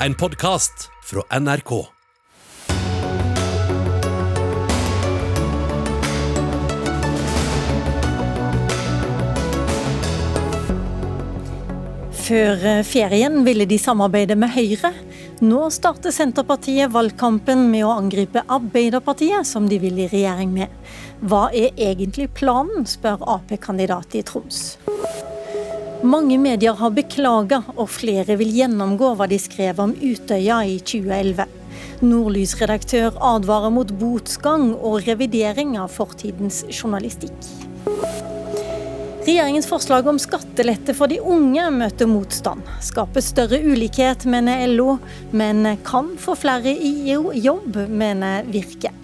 En podkast fra NRK. Før eh, ferien ville de samarbeide med Høyre. Nå starter Senterpartiet valgkampen med å angripe Arbeiderpartiet, som de vil i regjering med. Hva er egentlig planen, spør Ap-kandidat i Troms. Mange medier har beklaga, og flere vil gjennomgå hva de skrev om Utøya i 2011. Nordlys-redaktør advarer mot botsgang og revidering av fortidens journalistikk. Regjeringens forslag om skattelette for de unge møter motstand. Skaper større ulikhet, mener LO, men kan få flere i jobb, mener Virke.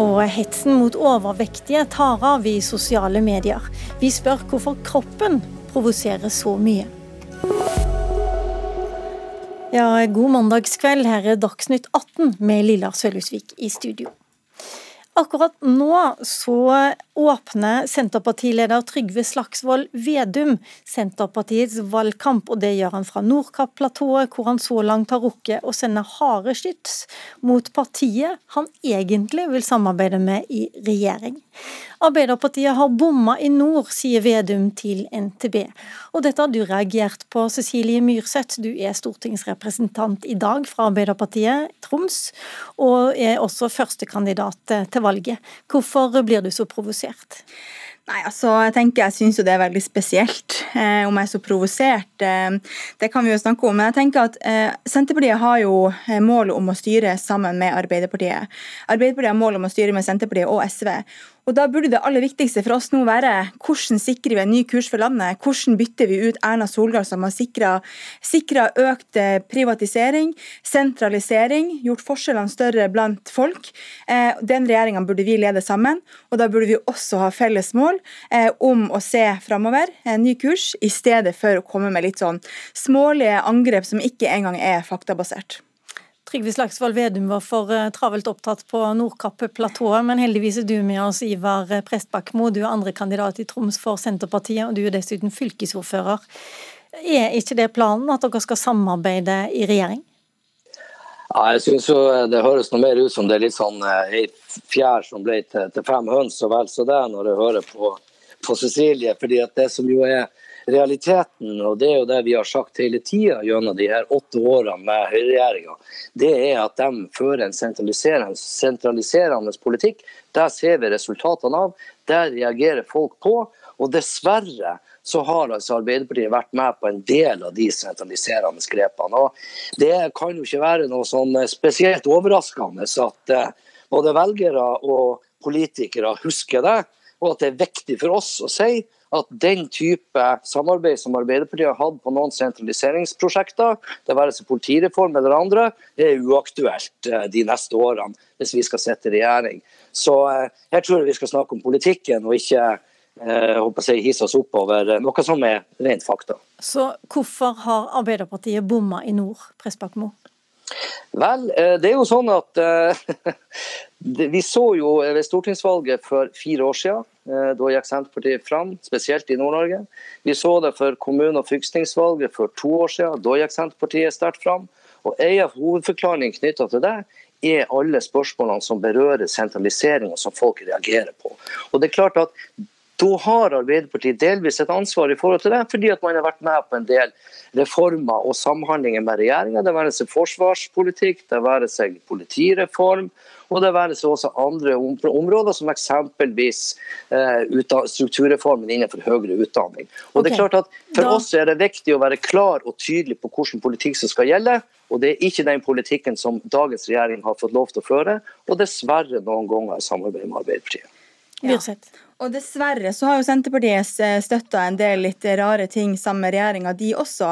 Og hetsen mot overvektige tar av i sosiale medier. Vi spør hvorfor kroppen provoserer så mye. Ja, god mandagskveld. Her er Dagsnytt 18 med Lilla Sølhusvik i studio. Akkurat nå så åpner Senterpartileder Trygve Slagsvold Vedum Senterpartiets valgkamp, og det gjør han fra Nordkapp-platået, hvor han så langt har rukket å sende harde skyts mot partiet han egentlig vil samarbeide med i regjering. Arbeiderpartiet har bomma i nord, sier Vedum til NTB. Og dette har du reagert på, Cecilie Myrseth. Du er stortingsrepresentant i dag fra Arbeiderpartiet Troms, og er også førstekandidat til valget. Hvorfor blir du så provosert? komplisert. Nei, altså, Jeg tenker jeg syns det er veldig spesielt eh, om jeg er så provosert. Eh, det kan vi jo snakke om. Men jeg tenker at eh, Senterpartiet har jo eh, mål om å styre sammen med Arbeiderpartiet. Arbeiderpartiet har mål om å styre med Senterpartiet og SV. Og Da burde det aller viktigste for oss nå være hvordan sikrer vi en ny kurs for landet? Hvordan bytter vi ut Erna Solgaard, som har sikra økt eh, privatisering, sentralisering, gjort forskjellene større blant folk? Eh, den regjeringa burde vi lede sammen, og da burde vi også ha felles mål eh, om å se framover, en ny kurs, i stedet for å komme med litt sånn smålige angrep som ikke engang er faktabasert. Trygve Slagsvold Vedum var for eh, travelt opptatt på Nordkapp-platået, men heldigvis er du med oss, Ivar Prestbakmo. Du er andre kandidat i Troms for Senterpartiet, og du er dessuten fylkesordfører. Er ikke det planen, at dere skal samarbeide i regjering? Ja, jeg synes jo Det høres noe mer ut som det er litt sånn ei eh, fjær som ble til, til fem høns, og vel så det, når jeg hører på, på Cecilie. fordi at det som jo er realiteten, og det er jo det vi har sagt hele tida gjennom de her åtte årene med høyreregjeringa, det er at de fører en sentraliserende, sentraliserende politikk. Der ser vi resultatene av. Der reagerer folk på. Og dessverre så har altså Arbeiderpartiet vært med på en del av de sentraliserende grepene. Og det kan jo ikke være noe sånn spesielt overraskende at eh, både velgere og politikere husker det, og at det er viktig for oss å si at den type samarbeid som Arbeiderpartiet har hatt på noen sentraliseringsprosjekter, det være seg politireform eller andre, det er uaktuelt eh, de neste årene hvis vi skal sitte i regjering. Så eh, her tror jeg vi skal snakke om politikken og ikke eh, håper jeg, hisse oss oppover noe som er rent fakta. Så hvorfor har Arbeiderpartiet bomma i nord, Pressbakmo? Vel, det er jo sånn at vi så jo ved stortingsvalget for fire år siden Eh, da gikk Senterpartiet fram, spesielt i Nord-Norge. Vi så det for kommune- og fylkestingsvalget for to år siden. Da gikk Senterpartiet sterkt fram. Og En av hovedforklaringene knytta til det er alle spørsmålene som berører sentralisering, og som folk reagerer på. Og det er klart at da har Arbeiderpartiet delvis et ansvar i forhold til det, fordi at man har vært med på en del reformer og samhandlinger med regjeringa. Det være seg forsvarspolitikk, det være seg politireform, og det være seg også andre områder, som eksempelvis eh, strukturreformen innenfor høyere utdanning. Og det er klart at For da... oss er det viktig å være klar og tydelig på hvilken politikk som skal gjelde. Og det er ikke den politikken som dagens regjering har fått lov til å føre, og dessverre noen ganger i samarbeid med Arbeiderpartiet. Ja. Og dessverre så har jo Senterpartiet eh, støtta en del litt rare ting sammen med regjeringa, de også.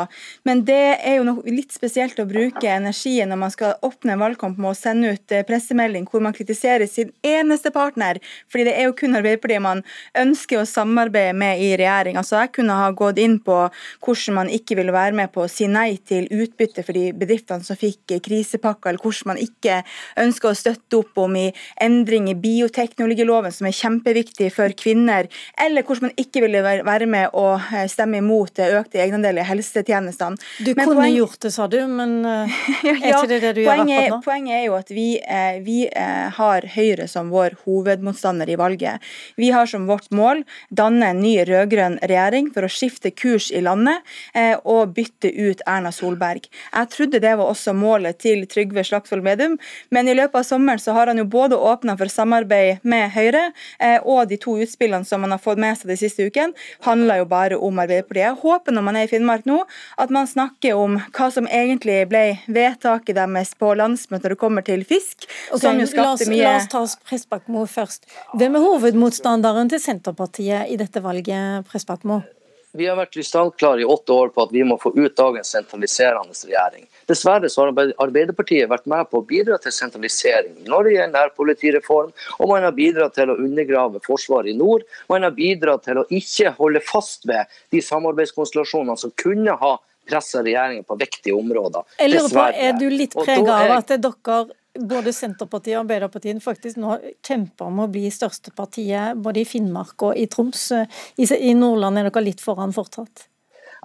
Men det er jo noe litt spesielt å bruke energien når man skal åpne en valgkamp med å sende ut eh, pressemelding hvor man kritiserer sin eneste partner. Fordi det er jo kun Arbeiderpartiet man ønsker å samarbeide med i regjering. Altså jeg kunne ha gått inn på hvordan man ikke ville være med på å si nei til utbytte for de bedriftene som fikk krisepakker, eller hvordan man ikke ønsker å støtte opp om i endring i bioteknologiloven, som er kjempeviktig for kvinner, eller hvordan man ikke ville være med å stemme imot økte egenandeler i helsetjenestene. Du men kunne poen... gjort det, sa du, men er ikke det det du gjør akkurat nå? Poenget er jo at vi, vi har Høyre som vår hovedmotstander i valget. Vi har som vårt mål danne en ny rød-grønn regjering for å skifte kurs i landet og bytte ut Erna Solberg. Jeg trodde det var også målet til Trygve Slagsvold Vedum, men i løpet av sommeren så har han jo både åpna for samarbeid med Høyre, eh, og de to utspillene som man har fått med seg de siste ukene, handler jo bare om Arbeiderpartiet. Jeg håper når man er i Finnmark nå, at man snakker om hva som egentlig ble vedtaket deres på landsmøtet når det kommer til fisk. Okay, som jo skapte mye... La oss ta Pressbakmo først. Hvem er hovedmotstanderen til Senterpartiet i dette valget, Pressbakmo? Vi har vært krystallklare i åtte år på at vi må få ut dagens sentraliserende regjering. Dessverre så har Arbeiderpartiet vært med på å bidra til sentralisering når det gjelder nærpolitireform, og man har bidratt til å undergrave Forsvaret i nord. Man har bidratt til å ikke holde fast ved de samarbeidskonstellasjonene som kunne ha pressa regjeringen på viktige områder. Jeg lurer på, Er du litt prega av at dere både Senterpartiet og Arbeiderpartiet faktisk nå kjemper om å bli største partiet både i Finnmark og i Troms. I Nordland er dere litt foran fortsatt?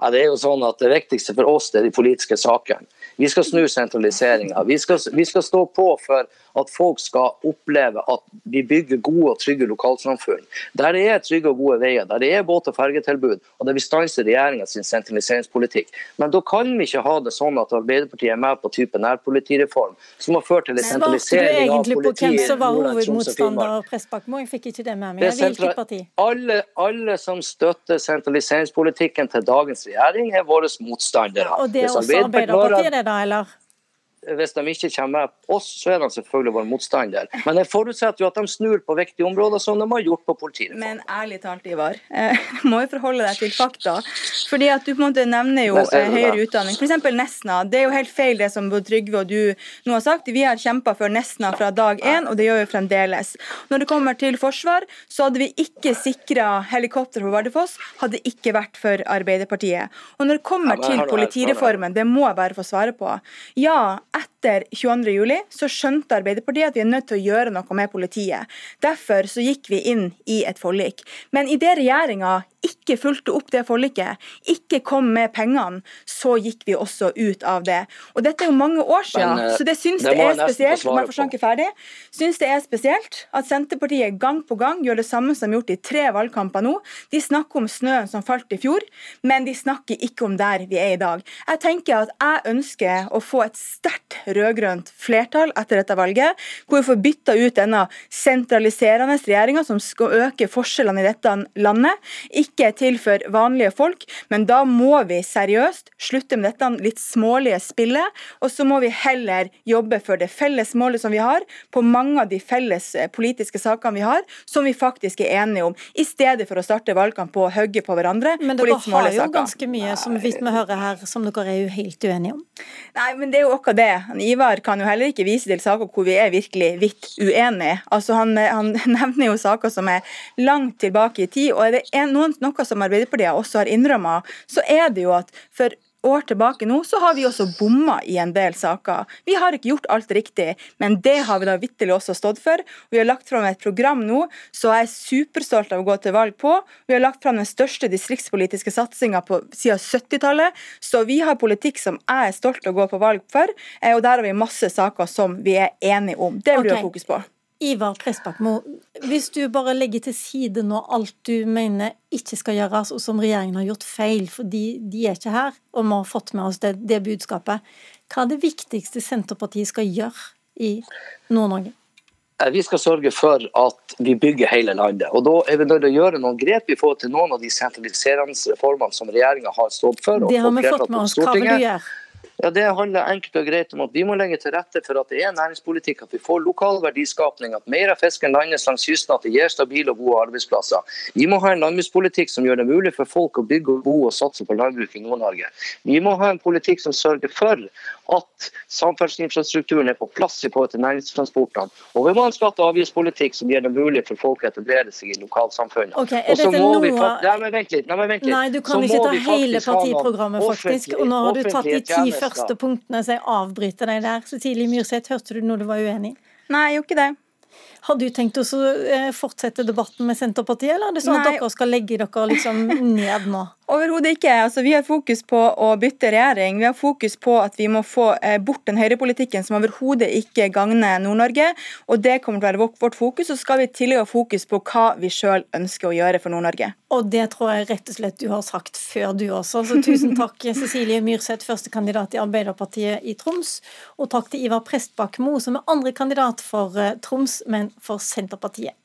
Ja, det er jo sånn at Det viktigste for oss det er de politiske sakene. Vi skal snu sentraliseringa. Vi, vi, skal stå på for at folk skal oppleve at vi bygger gode og trygge lokalsamfunn. Der det er trygge og gode veier, der det er båt- og fergetilbud, og der vi stanser regjeringa sin sentraliseringspolitikk. Men da kan vi ikke ha det sånn at Arbeiderpartiet er med på type nærpolitireform, som har ført til en sentralisering av politiet. Svarte du egentlig på hvem som var hovedmotstander av Pressbakmo? Jeg fikk ikke det med meg. Hvilket parti? Alle, alle, som støtter sentraliseringspolitikken til dagens regjering, er våre motstandere. Og det er også Arbeiderpartiet, det da, eller? Hvis de ikke kommer med oss, så er de selvfølgelig vår motstander. Men jeg forutsetter jo at de snur på viktige områder, som de har gjort på politiet. Men ærlig talt, Ivar, må jo forholde deg til fakta. Fordi at du på en måte nevner jo eh, høyere utdanning. F.eks. Nesna. Det er jo helt feil det som både Trygve og du nå har sagt. Vi har kjempa for Nesna fra dag én, og det gjør vi fremdeles. Når det kommer til forsvar, så hadde vi ikke sikra helikopter på Bardufoss, hadde ikke vært for Arbeiderpartiet. Og når det kommer til politireformen, det må jeg bare få svare på. Ja, ett etter 22.07 så skjønte Arbeiderpartiet at vi er nødt til å gjøre noe med politiet. Derfor så gikk vi inn i et forlik. Men idet regjeringa ikke fulgte opp det forliket, ikke kom med pengene, så gikk vi også ut av det. Og Dette er jo mange år siden, Men, så det syns det, det er spesielt om jeg får ferdig, syns det er spesielt at Senterpartiet gang på gang gjør det samme som gjort i tre valgkamper nå. De snakker om snøen som falt i fjor, men de snakker ikke om der vi er i dag. Jeg tenker at jeg ønsker å få et sterkt rød-grønt flertall etter dette valget, hvor vi får bytta ut denne sentraliserende regjeringa som skal øke forskjellene i dette landet. Ikke til for vanlige folk, men da må vi seriøst slutte med dette litt smålige spillet, og så må vi heller jobbe for det felles målet som vi har, på mange av de felles eh, politiske sakene vi har, som vi faktisk er enige om, i stedet for å starte valgkamp på å hogge på hverandre men dere har jo ganske mye, som vi hører her, som dere er jo helt uenige om. Nei, men det er jo akkurat det. Ivar kan jo heller ikke vise til saker hvor vi er virkelig vidt uenige. Altså, han, han nevner jo saker som er langt tilbake i tid, og er det en, noe som Arbeiderpartiet også har innrømma, så er det jo at for år tilbake nå, så har vi også bomma i en del saker. Vi har ikke gjort alt riktig, men det har vi da vitterlig også stått for. Vi har lagt fram et program nå så jeg er superstolt av å gå til valg på. Vi har lagt fram den største distriktspolitiske satsinga siden 70-tallet. Så vi har politikk som jeg er stolt av å gå på valg for, eh, og der har vi masse saker som vi er enige om. Det vil okay. fokus på. Ivar Pressbakmo, hvis du bare legger til side nå alt du mener ikke skal gjøres, og som regjeringen har gjort feil fordi de er ikke her, og vi har fått med oss det, det budskapet, hva er det viktigste Senterpartiet skal gjøre i Nord-Norge? Eh, vi skal sørge for at vi bygger hele landet. og Da er vi nødt til å gjøre noen grep i forhold til noen av de sentraliserende reformene som regjeringa har stått for. det har vi fått med oss. Hva vil du gjøre? Ja, Det handler enkelt og greit om at vi må legge til rette for at det er næringspolitikk, at vi får lokal verdiskapning, at mer av fisken landes langs kysten, at det gir stabile og gode arbeidsplasser. Vi må ha en landbrukspolitikk som gjør det mulig for folk å bygge og bo og satse på landbruk i Nord-Norge. Vi må ha en politikk som sørger for at samferdselsinfrastrukturen er på plass i forhold til næringstransportene. Og vi må ha en skatte- og avgiftspolitikk som gjør det mulig for folk å etablere seg i lokalsamfunnet. Okay, noe... Nei, men vent litt. Nei, men vent litt. Nei, du kan ikke ta hele partiprogrammet, faktisk. Og nå har du tatt de ti første punktene, så jeg avbryter deg der. Så tidlig, Myrseth, hørte du noe du var uenig i? Nei, jeg gjorde ikke det. Har du tenkt å eh, fortsette debatten med Senterpartiet, eller er det sånn at Nei. dere skal legge dere liksom ned nå? Overhodet ikke. Altså, vi har fokus på å bytte regjering. Vi har fokus på at vi må få eh, bort den høyrepolitikken som overhodet ikke gagner Nord-Norge. og Det kommer til å være vårt, fokus. Og så skal vi tidligere ha fokus på hva vi sjøl ønsker å gjøre for Nord-Norge. Og det tror jeg rett og slett du har sagt før, du også. Så tusen takk, Cecilie Myrseth, førstekandidat i Arbeiderpartiet i Troms. Og takk til Ivar Prestbakk-Moe, som er andre kandidat for eh, Troms, men for Senterpartiet.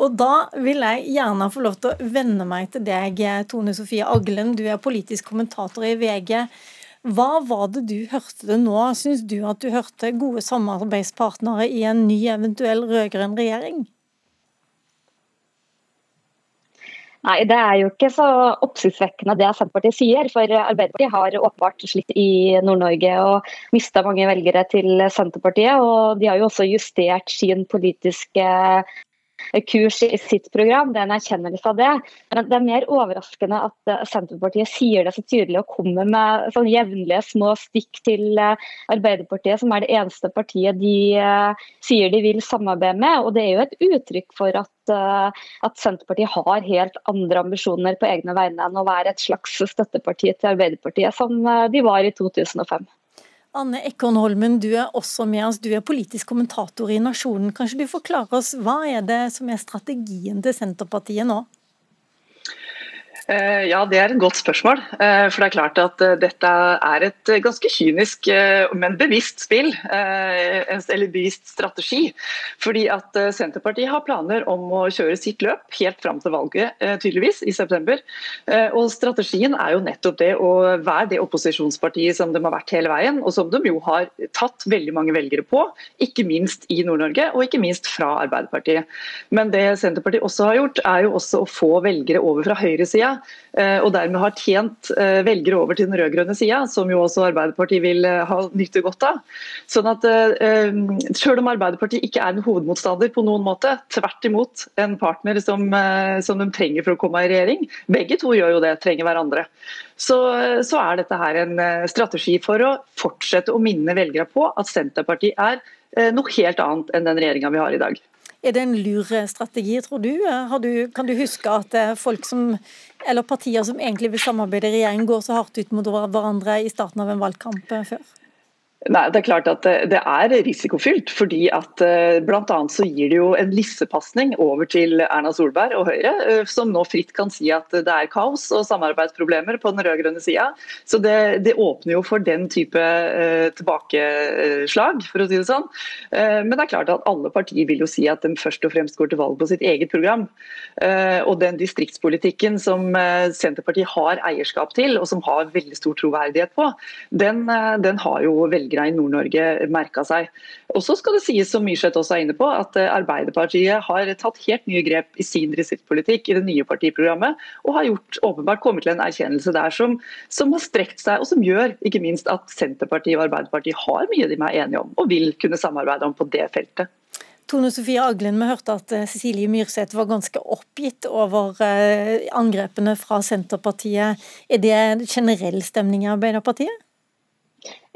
Og da vil jeg gjerne få lov til å venne meg til deg, Tone Sofie Aglen. Du er politisk kommentator i VG. Hva var det du hørte nå? Syns du at du hørte gode samarbeidspartnere i en ny eventuell rød-grønn regjering? Nei, det er jo ikke så oppsiktsvekkende det Senterpartiet sier. For Arbeiderpartiet har åpenbart slitt i Nord-Norge og mista mange velgere til Senterpartiet. Og de har jo også justert sin politiske kurs i sitt program. Det er en erkjennelse av det. Men det er mer overraskende at eh, Senterpartiet sier det så tydelig og kommer med sånn jevnlige små stikk til eh, Arbeiderpartiet, som er det eneste partiet de sier de vil samarbeide med. Og Det er jo et uttrykk for at, at Senterpartiet har helt andre ambisjoner på egne vegne enn å være et slags støtteparti til Arbeiderpartiet, som de var i 2005. Anne Ekornholmen, du er også med oss. Du er politisk kommentator i Nasjonen. Kanskje du forklarer oss hva er det som er strategien til Senterpartiet nå? Eh, ja, Det er et godt spørsmål. Eh, for det er klart at eh, Dette er et ganske kynisk, men bevisst spill. Eller bevisst strategi. Fordi at Senterpartiet har planer om å kjøre sitt løp helt fram til valget, tydeligvis, i september. Og Strategien er jo nettopp det å være det opposisjonspartiet som de har vært hele veien, og som de jo har tatt veldig mange velgere på, ikke minst i Nord-Norge, og ikke minst fra Arbeiderpartiet. Men det Senterpartiet også har gjort, er jo også å få velgere over fra høyresida Eh, og dermed har tjent eh, velgere over til den rød-grønne sida, som jo også Arbeiderpartiet vil eh, ha nytte godt av. Sånn at Selv om Arbeiderpartiet ikke er en hovedmotstander på noen måte, tvert imot en partner som, som de trenger for å komme i regjering, begge to gjør jo det, trenger hverandre, så, så er dette her en strategi for å fortsette å minne velgere på at Senterpartiet er noe helt annet enn den regjeringa vi har i dag. Er det en lur strategi, tror du? du? Kan du huske at folk som eller partier som egentlig vil samarbeide i regjering, går så hardt ut mot hverandre i starten av en valgkamp eh, før? Nei, Det er klart at det er risikofylt. fordi at Bl.a. blant annet så gir det jo en lissepasning over til Erna Solberg og Høyre, eh, som nå fritt kan si at det er kaos og samarbeidsproblemer på den rød-grønne sida. Så det, det, åpner jo for den type eh, tilbakeslag, for å si det sånn. Eh, men det er klart at alle partier vil jo si at de først og fremst går til valg på sitt eget program. Eh, og den distriktspolitikken som eh, Senterpartiet har eierskap til, og som har veldig stor troverdighet på, den, den har jo veldig velgere i Nord-Norge merka seg. Og så skal det sies, som Myrseth også er inne på, at eh, Arbeiderpartiet har tatt helt nye grep i sin distriktspolitikk i det nye partiprogrammet, og har gjort, åpenbart kommet til en erkjennelse der som, som har strekt seg, og som gjør ikke minst at Senterpartiet og Arbeiderpartiet har mye de er enige om, og vil kunne samarbeide om på det feltet. Tone Sofie Aglen, vi hørte at eh, Cecilie Myrseth var ganske oppgitt over eh, angrepene fra Senterpartiet. Er det generell stemning i Arbeiderpartiet?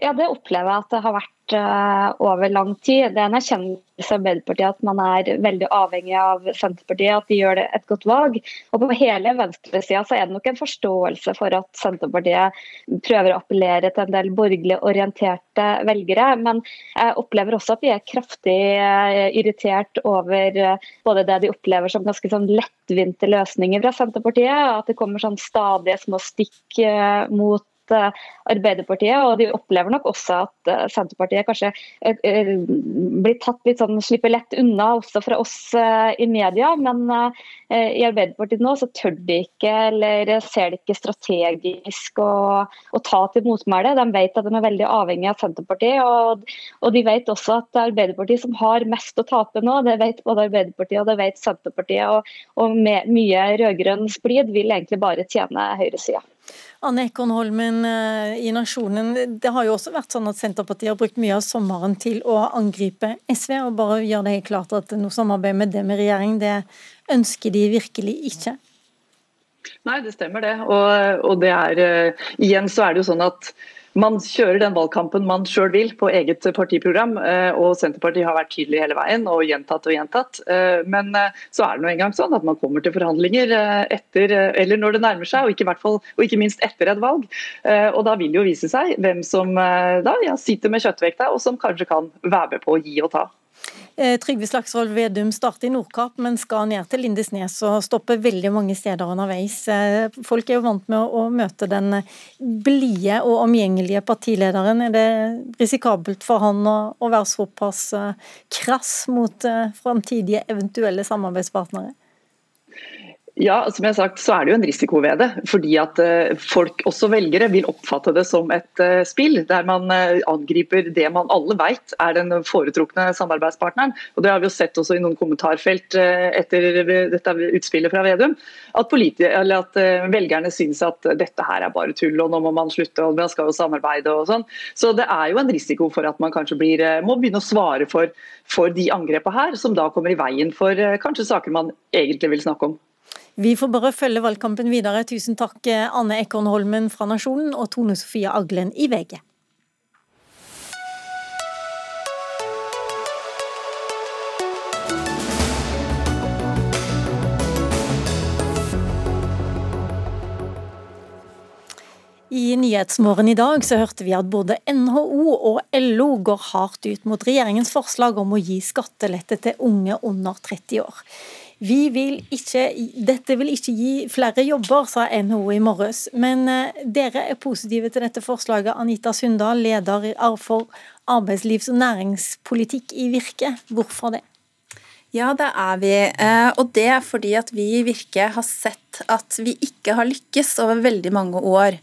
Ja, det opplever jeg at det har vært uh, over lang tid. Det er en erkjennelse i Arbeiderpartiet at man er veldig avhengig av Senterpartiet, at de gjør det et godt valg. Og På hele venstresida er det nok en forståelse for at Senterpartiet prøver å appellere til en del borgerlig orienterte velgere. Men jeg opplever også at de er kraftig uh, irritert over uh, både det de opplever som ganske sånn lettvinte løsninger fra Senterpartiet, at det kommer sånn stadige små stikk mot Eh, Arbeiderpartiet, og de opplever nok også at eh, Senterpartiet kanskje eh, blir tatt litt sånn, slipper lett unna også fra oss i media. Men i Arbeiderpartiet nå så tør de ikke eller ser de ikke strategisk å, å ta til motmæle. De vet at de er veldig avhengig av Senterpartiet, og, og, de vet også at Arbeiderpartiet som har mest å tape nå, det vet både Arbeiderpartiet og det vet Senterpartiet. Og, og med mye rød-grønn splid vil egentlig bare tjene høyresida. Anne Ekornholmen eh, i Nasjonen, det har jo også vært sånn at Senterpartiet har brukt mye av sommeren til å angripe SV, og bare gjøre det helt klart at noe samarbeid med dem i regjering, det ønsker de virkelig ikke. Nei, det stemmer det. Og, og det er, uh, igjen så er det jo sånn at man kjører den valgkampen man sjøl vil på eget partiprogram. og Senterpartiet har vært tydelig hele veien og gjentatt og gjentatt. Men så er det nå engang sånn at man kommer til forhandlinger etter, eller når det nærmer seg, og ikke, fall, og ikke minst etter et valg. Og Da vil det jo vise seg hvem som da ja, sitter med kjøttvekta, og som kanskje kan være med på å gi og ta. Eh, Trygve Slagsvold Vedum starter i Nordkapp, men skal ned til Lindesnes og stopper veldig mange steder underveis. Eh, folk er jo vant med å møte den blide og omgjengelige partilederen. Er det risikabelt for han å være såpass eh, krass mot framtidige eventuelle samarbeidspartnere? Ja, som jeg har sagt, så er det jo en risiko ved det. Fordi at uh, folk, også velgere, vil oppfatte det som et uh, spill. Der man uh, angriper det man alle vet er den foretrukne samarbeidspartneren. Og Det har vi jo sett også i noen kommentarfelt etter dette utspillet fra Vedum. At, at velgerne syns at dette her er bare tull, og nå må man slutte, og man skal jo samarbeide og sånn. Så det er jo en risiko for at man kanskje blir, må begynne å svare for, for de angrepene her, som da kommer i veien for kanskje saker man egentlig vil snakke om. Vi får bare følge valgkampen videre. Tusen takk Anne Ekorn Holmen fra Nasjonen og Tone Sofie Aglen i VG. I Nyhetsmorgen i dag så hørte vi at både NHO og LO går hardt ut mot regjeringens forslag om å gi skattelette til unge under 30 år. Vi vil ikke, dette vil ikke gi flere jobber, sa NHO i morges. Men eh, dere er positive til dette forslaget. Anita Sundal, leder for arbeidslivs- og næringspolitikk i Virke. Hvorfor det? Ja, det er vi. Eh, og det er fordi at vi i Virke har sett at vi ikke har lykkes over veldig mange år.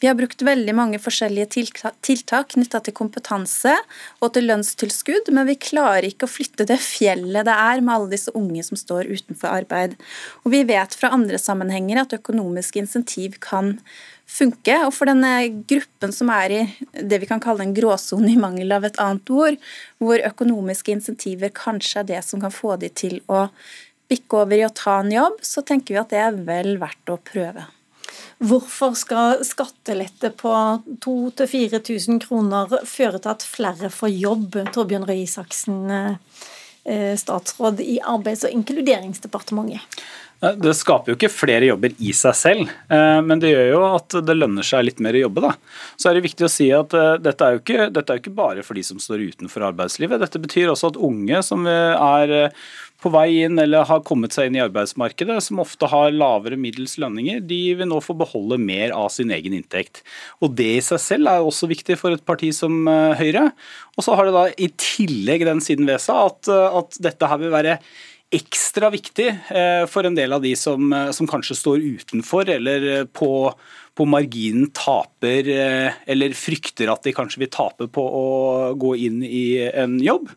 Vi har brukt veldig mange forskjellige tiltak knytta til kompetanse og til lønnstilskudd, men vi klarer ikke å flytte det fjellet det er med alle disse unge som står utenfor arbeid. Og vi vet fra andre sammenhenger at økonomiske insentiv kan funke. Og for denne gruppen som er i det vi kan kalle en gråsone i mangel av et annet ord, hvor økonomiske insentiver kanskje er det som kan få de til å bikke over i å ta en jobb, så tenker vi at det er vel verdt å prøve. Hvorfor skal skattelette på 2000-4000 kroner føre til at flere får jobb, Torbjørn Røe Isaksen, eh, statsråd i Arbeids- og inkluderingsdepartementet? Det skaper jo ikke flere jobber i seg selv, eh, men det gjør jo at det lønner seg litt mer å jobbe. Da. Så er det viktig å si at eh, dette er, jo ikke, dette er jo ikke bare for de som står utenfor arbeidslivet. Dette betyr også at unge som er eh, på vei inn eller har kommet seg inn i arbeidsmarkedet, som ofte har lavere middels lønninger, de vil nå få beholde mer av sin egen inntekt. Og Det i seg selv er jo også viktig for et parti som Høyre. Og så har det da i tillegg den siden ved seg at, at dette her vil være ekstra viktig eh, for en del av de som, eh, som kanskje står utenfor eller eh, på, på, marginen taper eller frykter at de kanskje vil tape på å gå inn i en jobb.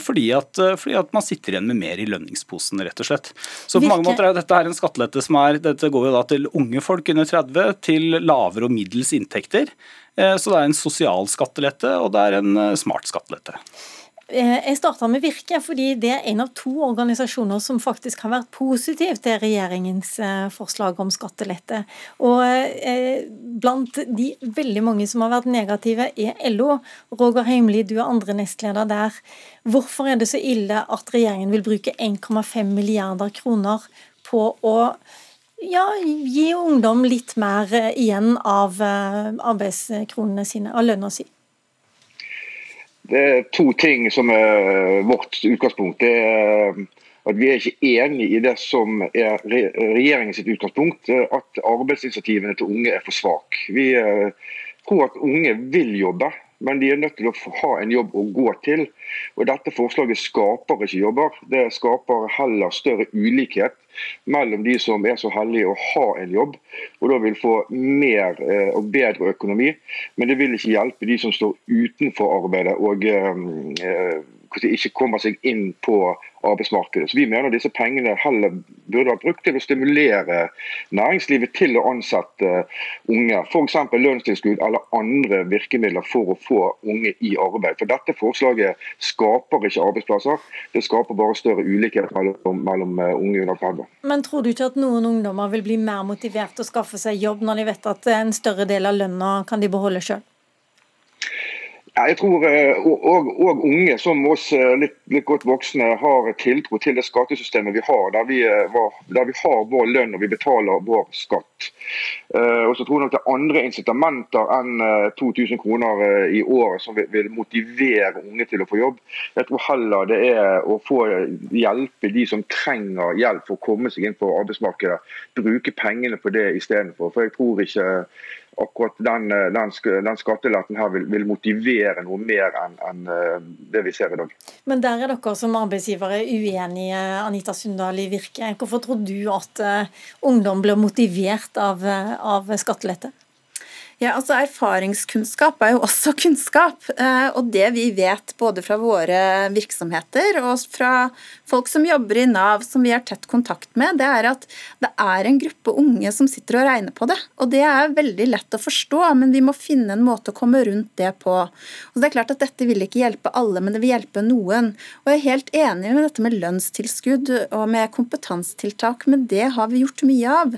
Fordi at, fordi at, man sitter igjen med mer i lønningsposen, rett og slett. Så på mange måter er dette her en skattelette som er Dette går jo da til unge folk under 30, til lavere og middels inntekter. Så det er en sosial skattelette, og det er en smart skattelette. Eh, jeg starta med Virke fordi det er en av to organisasjoner som faktisk har vært positiv til regjeringens eh, forslag om skattelette. Og eh, blant de veldig mange som har vært negative, er LO. Roger Heimli, du er andre nestleder der. Hvorfor er det så ille at regjeringen vil bruke 1,5 milliarder kroner på å ja, gi ungdom litt mer igjen av arbeidskronene sine, av lønna si? Det er to ting som er vårt utgangspunkt. Det er at vi er ikke enig i det som er regjeringens utgangspunkt, at arbeidsinitiativene til unge er for svake. Vi eh, tror at unge vil jobbe, men de er nødt til å ha en jobb å gå til. Og Dette forslaget skaper ikke jobber, det skaper heller større ulikhet mellom de som er så heldige å ha en jobb, og da vil få mer eh, og bedre økonomi. Men det vil ikke hjelpe de som står utenfor arbeidet og eh, ikke kommer seg inn på arbeidsmarkedet. Så Vi mener disse pengene heller burde vært brukt til å stimulere næringslivet til å ansette unge. F.eks. lønnstilskudd eller andre virkemidler for å få unge i arbeid. For Dette forslaget skaper ikke arbeidsplasser, det skaper bare større ulikhet mellom, mellom eh, unge under 30. Men tror du ikke at noen ungdommer vil bli mer motivert til å skaffe seg jobb når de vet at en større del av lønna kan de beholde sjøl? Jeg tror òg eh, unge, som oss eh, litt, litt, godt voksne, har tiltro til det skattesystemet vi har, der vi, eh, der vi har vår lønn og vi betaler vår skatt. Og så tror jeg nok det er andre incitamenter enn 2000 kroner i året som vil motivere unge til å få jobb. Jeg tror heller det er å få hjelpe de som trenger hjelp for å komme seg inn på arbeidsmarkedet. Bruke pengene på det istedenfor. For jeg tror ikke akkurat den, eh, den, den skatteletten her vil, vil, motivere noe mer enn en, eh, det vi ser i dag. Men der er dere som arbeidsgivere uenige, Anita Sundal i Virke. Hvorfor tror du at uh, ungdom blir motivert av, av skattelette? Ja, altså Erfaringskunnskap er jo også kunnskap. Eh, og det vi vet både fra våre virksomheter og fra folk som jobber i Nav, som vi har tett kontakt med, det er at det er en gruppe unge som sitter og regner på det. Og det er veldig lett å forstå, men vi må finne en måte å komme rundt det på. Og det er klart at Dette vil ikke hjelpe alle, men det vil hjelpe noen. Og Jeg er helt enig med dette med lønnstilskudd og med kompetansetiltak, men det har vi gjort mye av.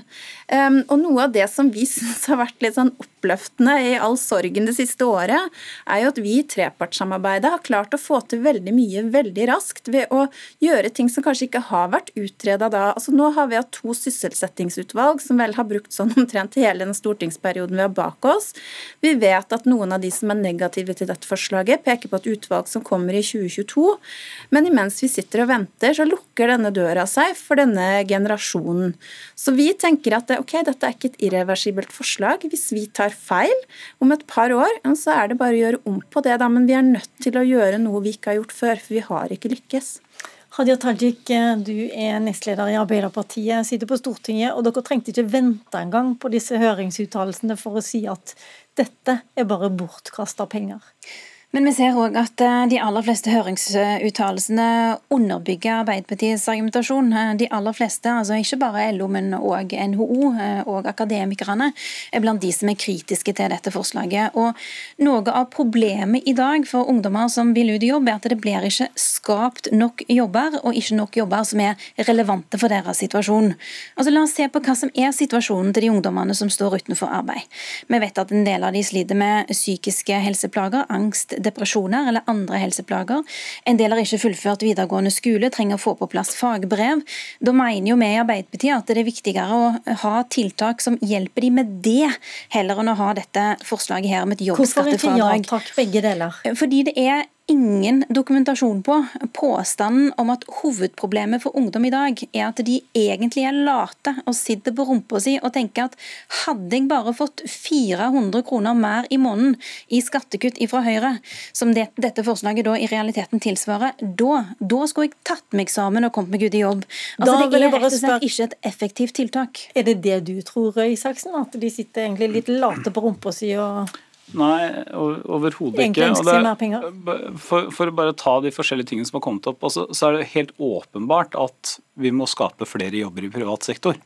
Og Noe av det som vi syns har vært litt sånn oppløftende i all sorgen det siste året, er jo at vi i trepartssamarbeidet har klart å få til veldig mye veldig raskt ved å gjøre ting som kanskje ikke har vært utreda da. Altså Nå har vi hatt to sysselsettingsutvalg som vel har brukt sånn omtrent hele den stortingsperioden vi har bak oss. Vi vet at noen av de som er negative til dette forslaget, peker på et utvalg som kommer i 2022. Men imens vi sitter og venter, så lukker denne døra seg for denne generasjonen. Så vi tenker at ok, dette er ikke et irreversibelt forslag. Hvis vi tar feil om et par år, så er det bare å gjøre om på det, da. Men vi er nødt til å gjøre noe vi ikke har gjort før, for vi har ikke lykkes. Hadia Tajik, du er nestleder i Arbeiderpartiet, sitter på Stortinget, og dere trengte ikke vente engang på disse høringsuttalelsene for å si at dette er bare bortkasta penger. Men vi ser òg at eh, de aller fleste høringsuttalelsene underbygger Arbeiderpartiets argumentasjon. Eh, de aller fleste, altså ikke bare LO, men òg NHO eh, og akademikerne, er blant de som er kritiske til dette forslaget. Og Noe av problemet i dag for ungdommer som vil ut i jobb, er at det blir ikke skapt nok jobber, og ikke nok jobber som er relevante for deres situasjon. Altså La oss se på hva som er situasjonen til de ungdommene som står utenfor arbeid. Vi vet at en del av de sliter med psykiske helseplager, angst, depresjoner eller andre helseplager. En del har ikke fullført videregående skole, trenger å få på plass fagbrev. Da mener jo vi i Arbeiderpartiet at det er viktigere å ha tiltak som hjelper de med det, heller enn å ha dette forslaget her om et jobbskattefradrag. Hvorfor ikke ja takk, begge deler? Fordi det er ingen dokumentasjon på påstanden om at hovedproblemet for ungdom i dag er at de egentlig er late og sitter på rumpa si og tenker at hadde jeg bare fått 400 kroner mer i måneden i skattekutt fra Høyre, som det, dette forslaget da i realiteten tilsvarer, da, da skulle jeg tatt meg sammen og kommet meg ut i jobb. Altså, det er rett og slett ikke et effektivt tiltak. Er det det du tror, Isaksen? At de sitter egentlig litt late på rumpa si og Nei, overhodet ikke. For, for, å bare ta de forskjellige tingene som har kommet opp, også, så er det helt åpenbart at vi må skape flere jobber i privat sektor.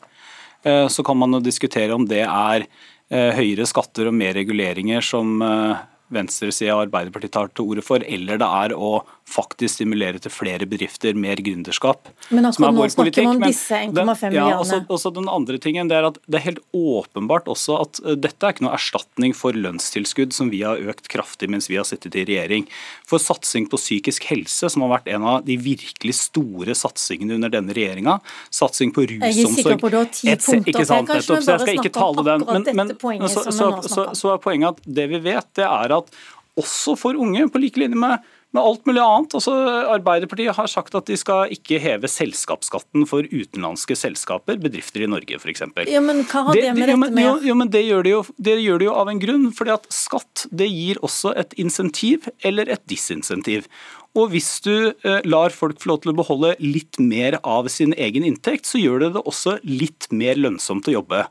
Eh, så kan man jo diskutere om det er eh, høyere skatter og mer reguleringer som eh, venstresida og Arbeiderpartiet tar til orde for, eller det er å faktisk stimulere til flere bedrifter, mer gründerskap. Men akkurat nå snakker man om disse 1,5 milliardene. Ja, også, også den andre tingen, det er at det er helt åpenbart også at uh, dette er ikke noe erstatning for lønnstilskudd som vi har økt kraftig mens vi har sittet i regjering. For satsing på psykisk helse, som har vært en av de virkelig store satsingene under denne regjeringa, satsing på rusomsorg Jeg er sikker på du har ti punkter. Ikke sant, nettopp, så jeg skal ikke tale den. Men, men så, så, så, så er poenget at det vi vet, det er at også for unge, på like linje med med alt mulig annet. Altså, Arbeiderpartiet har sagt at de skal ikke heve selskapsskatten for utenlandske selskaper, bedrifter i Norge f.eks. Ja, men hva har det, det med dette med? Jo, jo, men det gjør, de jo, det gjør de jo av en grunn. fordi at skatt det gir også et insentiv eller et disinsentiv. Og hvis du eh, lar folk få lov til å beholde litt mer av sin egen inntekt, så gjør det det også litt mer lønnsomt å jobbe.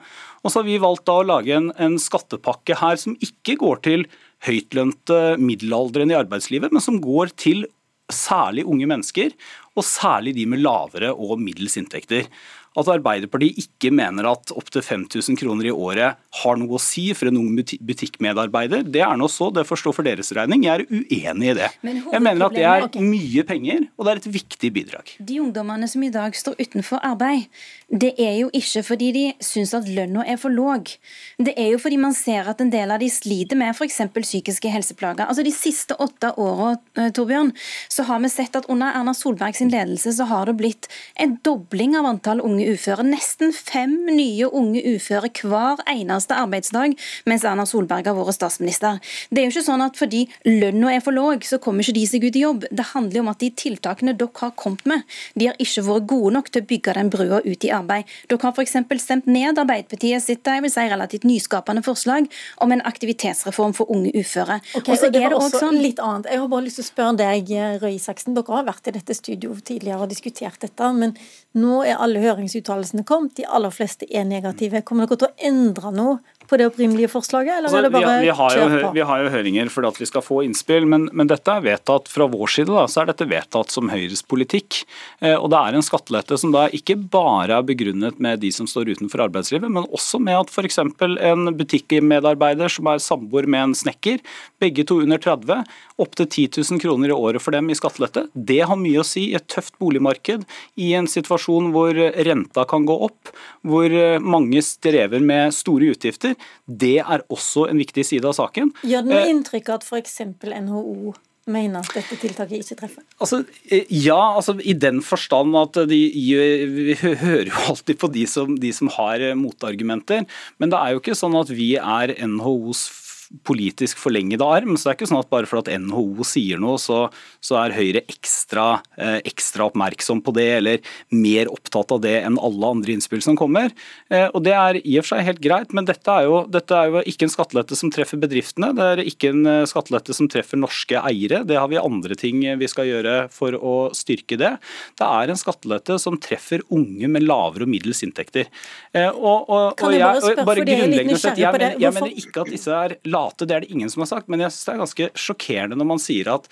Og så har vi valgt da å lage en, en skattepakke her som ikke går til høytlønte middelaldrende i arbeidslivet, men som går til særlig unge mennesker, og særlig de med lavere og middels inntekter. at Arbeiderpartiet ikke mener at opptil 5000 kroner i året har noe å si for en ung butikkmedarbeider. Det er nå så, det får stå for deres regning. Jeg er uenig i det. Jeg mener at det er mye penger, og det er et viktig bidrag. De ungdommene som i dag står utenfor arbeid, det er jo ikke fordi de syns at lønna er for låg. Det er jo fordi man ser at en del av de sliter med f.eks. psykiske helseplager. Altså De siste åtte åra eh, har vi sett at under Erna Solberg sin ledelse så har det blitt en dobling av antall unge uføre. Nesten fem nye unge uføre hver eneste arbeidsdag mens Erna Solberg har vært statsminister. Det er jo ikke sånn at fordi lønna er for låg, så kommer ikke de seg ut i jobb. Det handler jo om at de tiltakene dere har kommet med, de har ikke vært gode nok til å bygge den brua ut i arbeid. Dere har f.eks. stemt ned Arbeiderpartiet sitt jeg vil si, relativt nyskapende forslag om en aktivitetsreform for unge uføre. Okay, og så er det også sånn... litt annet. Jeg har bare lyst til å spørre deg, Røe Isaksen. Dere har vært i dette studio tidligere og diskutert dette, men nå er alle hørings høringsuttalelsene kommet, de aller fleste er negative. Kommer dere til å endre noe på det opprinnelige forslaget, eller altså, er det bare vi, vi, har jo, vi har jo høringer fordi at vi skal få innspill, men, men dette er vedtatt fra vår side. Da, så er dette vedtatt som Høyres politikk. Eh, og det er en skattelette som da ikke bare er begrunnet med de som står utenfor arbeidslivet, men også med at f.eks. en butikkmedarbeider som er samboer med en snekker, begge to under 30, opptil 10 000 kroner i året for dem i skattelette. Det har mye å si i et tøft boligmarked, i en situasjon hvor renta kan gå opp, hvor mange strever med store utgifter. Det er også en viktig side av saken. Gjør det noe eh, inntrykk at f.eks. NHO mener at dette tiltaket ikke treffer? Altså, eh, ja, altså, i den forstand at de, vi hører jo alltid på de som, de som har motargumenter. Men det er jo ikke sånn at vi er NHOs politisk forlengede arm. Så det er ikke sånn at bare for at NHO sier noe, så, så er Høyre ekstra, eh, ekstra, oppmerksom på det, eller mer opptatt av det enn alle andre innspill som kommer. Eh, og Det er i og for seg helt greit, men dette er, jo, dette er jo ikke en skattelette som treffer bedriftene. Det er ikke en eh, skattelette som treffer norske eiere. Det har vi andre ting vi skal gjøre for å styrke det. Det er en skattelette som treffer unge med lavere og middels inntekter. Eh, og, og, og jeg, bare, bare grunnleggende sett, jeg, mener, jeg mener ikke at disse er lave private, det er det ingen som har sagt. Men jeg synes det er ganske sjokkerende når man sier at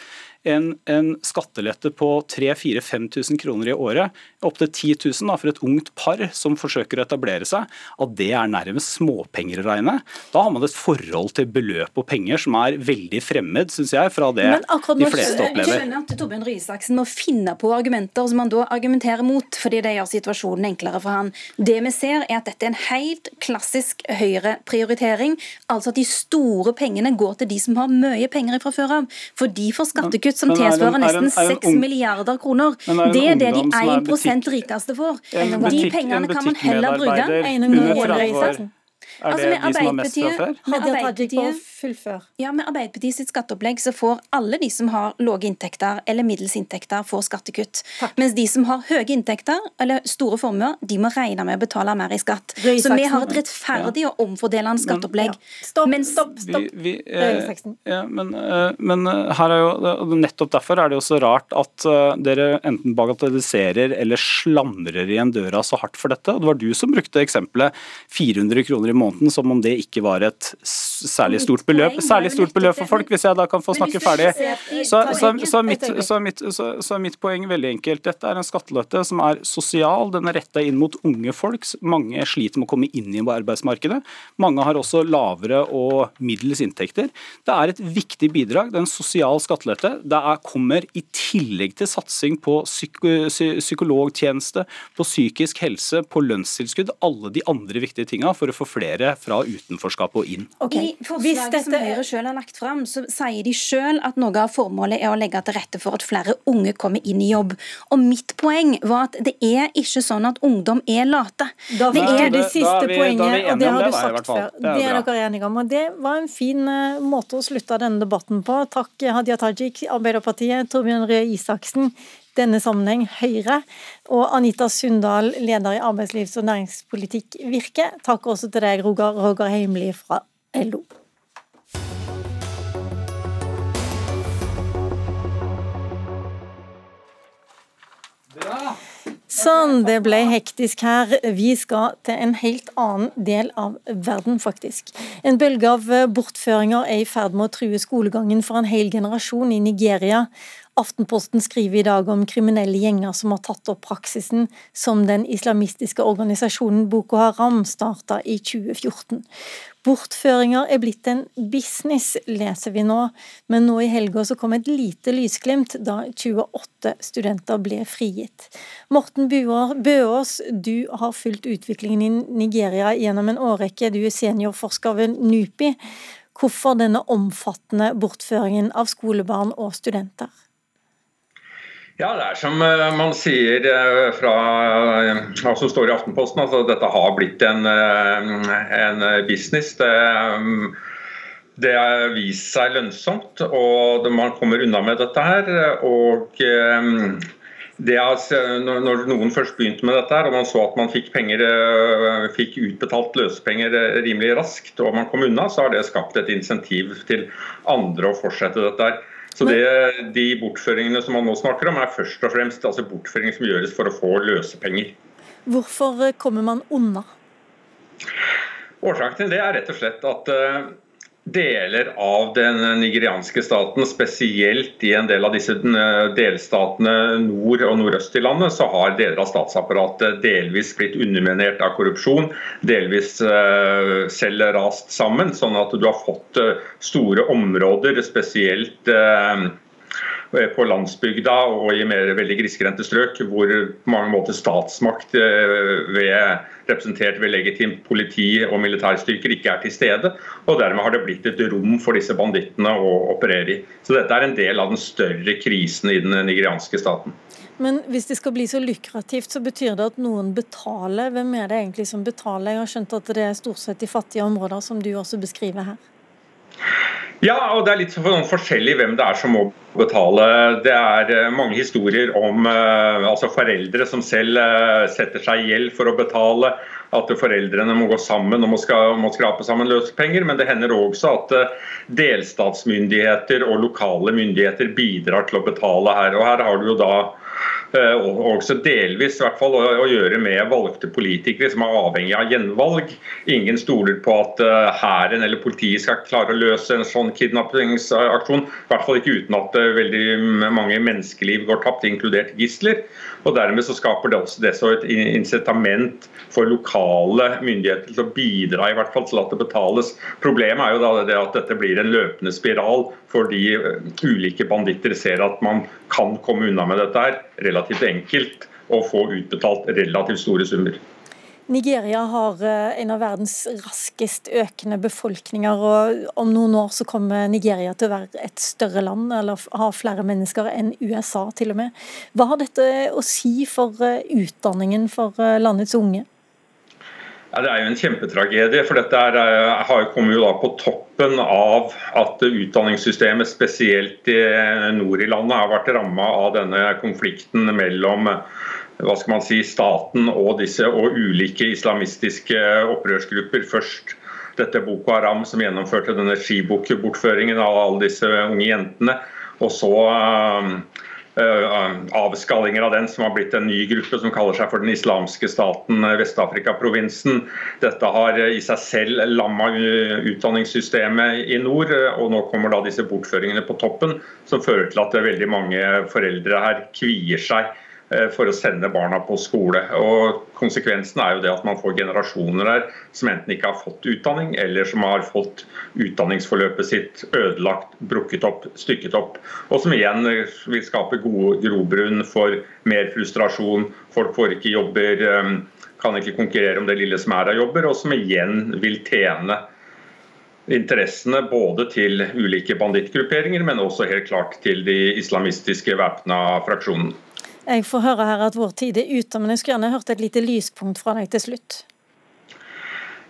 en, en skattelette på 3000-5000 kroner i året, opptil 10 000 da, for et ungt par som forsøker å etablere seg, at det er nærmest småpenger å regne. Da har man et forhold til beløp og penger som er veldig fremmed, syns jeg, fra det de fleste opplever. Jeg skjønner at Torbjørn Røe Isaksen må finne på argumenter som han da argumenterer mot, fordi det gjør situasjonen enklere for han. Det vi ser, er at dette er en helt klassisk høyreprioritering. Altså at de store pengene går til de som har mye penger fra før av. For de får skattekutt kutt som tilsvarer nesten 6 milliarder kroner. Det er det de 1% rikeste får. De pengene kan man heller bruke. Er det altså, de som har mest fra før? Tajik fullfør. Ja, Med Arbeiderpartiet sitt skatteopplegg så får alle de som har lave inntekter eller middels inntekter, får skattekutt. Takk. Mens de som har høye inntekter eller store formuer, de må regne med å betale mer i skatt. Så vi har et rettferdig og omfordelende skatteopplegg. Ja. Stopp, men, stopp, stopp. Vi, vi, eh, ja, men, eh, men, eh, her er jo, nettopp derfor er det jo så rart at uh, dere enten bagatelliserer eller slamrer igjen døra så hardt for dette. Og det var du som brukte eksempelet 400 kroner i måneden som om det ikke var et særlig stort beløp. Særlig stort beløp for folk, hvis jeg da kan få snakke ferdig. Så, så, så, mitt, mitt, så, mitt, poeng veldig enkelt. Dette er en skattelette som er sosial. Den er retta inn mot unge folk. Mange sliter med å komme inn i arbeidsmarkedet. Mange har også lavere og middels inntekter. Det er et viktig bidrag. Det er en sosial skattelette. Det er, kommer i tillegg til satsing på psyko, psykologtjeneste, på psykisk helse, på lønnstilskudd, alle de andre viktige tinga for å få flere fra utenforskap og inn. Okay. I forslaget dette... som Høyre selv har lagt fram, så sier de selv at noe av formålet er å legge til rette for at flere unge kommer inn i jobb. Og mitt poeng var at det er ikke sånn at ungdom er late. Da det er det siste vi, poenget, og det har du sagt før. Det er, det er dere enige om. Og det var en fin uh, måte å slutte denne debatten på. Takk Hadia Tajik, Arbeiderpartiet, Torbjørn Røe Isaksen, denne sammenheng Høyre, og Anita Sundal, leder i arbeidslivs- og næringspolitikk Virke. Takk også til deg, Roger, Roger Heimli fra LO. Sånn, det ble hektisk her. Vi skal til en helt annen del av verden, faktisk. En bølge av bortføringer er i ferd med å true skolegangen for en hel generasjon i Nigeria. Aftenposten skriver i dag om kriminelle gjenger som har tatt opp praksisen som den islamistiske organisasjonen Boko Haram starta i 2014. Bortføringer er blitt en business, leser vi nå, men nå i helga så kom et lite lysglimt da 28 studenter ble frigitt. Morten Bøås, du har fulgt utviklingen i Nigeria gjennom en årrekke, du er seniorforsker ved NUPI. Hvorfor denne omfattende bortføringen av skolebarn og studenter? Ja, det er som eh, man sier eh, fra som står i Aftenposten, altså dette har blitt en, en business. Det, det har vist seg lønnsomt, og man kommer unna med dette her. og det når noen først begynte med dette, her, og man så at man fikk, penger, fikk utbetalt løsepenger rimelig raskt, og man kom unna, så har det skapt et insentiv til andre å fortsette dette. her. Så det, De bortføringene som man nå snakker om, er først og fremst altså bortføringer som gjøres for å få løsepenger. Hvorfor eh, kommer man unna? Årsaken til det er rett og slett at uh, deler av den nigerianske staten, spesielt i en del av disse eh, delstatene nord og nordøst i landet, så har deler av statsapparatet delvis blitt underminert av korrupsjon, delvis uh, selv rast sammen, sånn at du har fått uh, store områder, spesielt Eh, på landsbygda og i mer veldig grisgrendte strøk, hvor på mange måter statsmakt eh, ved, representert ved legitimt politi og militærstyrker ikke er til stede. og Dermed har det blitt et rom for disse bandittene å operere i. Så Dette er en del av den større krisen i den nigerianske staten. Men hvis det skal bli så lukrativt, så betyr det at noen betaler. Hvem er det egentlig som betaler? Jeg har skjønt at det er stort sett i fattige områder, som du også beskriver her. Ja, og det er litt sånn forskjellig hvem det er som må betale. Det er eh, mange historier om uh, altså foreldre som selv uh, setter seg i gjeld for å betale. At foreldrene må gå sammen og må, skrape sammen løsepenger. Men det hender også at delstatsmyndigheter og lokale myndigheter bidrar til å betale her. Og her har du jo da Eh, også delvis hvert fall å, gjøre med valgte politikere som er avhengig av gjenvalg. Ingen stoler på at eh, hæren eller politiet skal klare å løse en sånn kidnappingsaksjon. I hvert fall ikke uten at uh, veldig mange menneskeliv går tapt, inkludert gisler. Og Dermed så skaper det også det så et incitament for lokale myndigheter til å bidra i hvert fall til at det betales. Problemet er jo da det at dette blir en løpende spiral fordi ulike banditter ser at man kan komme unna med dette her relativt enkelt å få utbetalt relativt store summer. Nigeria har eh, en av verdens raskest økende befolkninger. og Om noen år så kommer Nigeria til å være et større land, eller ha flere mennesker enn USA til og med. Hva har dette å si for eh, utdanningen for eh, landets unge? Ja, Det er jo en kjempetragedie. for Dette er, har kommet jo da på toppen av at utdanningssystemet, spesielt i nord i landet, har vært ramma av denne konflikten mellom hva skal man si, staten og disse og ulike islamistiske opprørsgrupper. Først dette Boko Haram som gjennomførte denne skibukk-bortføringen av alle disse unge jentene. Og så uh, Eh, avskallinger av den, som har blitt en ny gruppe som kaller seg for den islamske staten eh, Vest-Afrika-provinsen. Dette har i seg selv lamma eh, utdanningssystemet i nord, og nå kommer da disse bortføringene på toppen, som fører til at veldig mange foreldre her kvier seg Eh, for å sende barna på skole. Og Konsekvensen er jo det at man får generasjoner her som enten ikke har fått utdanning, eller som har fått utdanningsforløpet sitt ødelagt, brukket opp, stykket opp. Og som igjen vil skape gode grobrunn for mer frustrasjon. Folk får ikke jobber, eh, kan ikke konkurrere om det lille som er av jobber, og som igjen vil tjene interessene både til ulike bandittgrupperinger, men også helt klart til de islamistiske væpna fraksjonene. Jeg får høre her at vår tid er ute, men jeg skulle gjerne hørt et lite lyspunkt fra deg til slutt.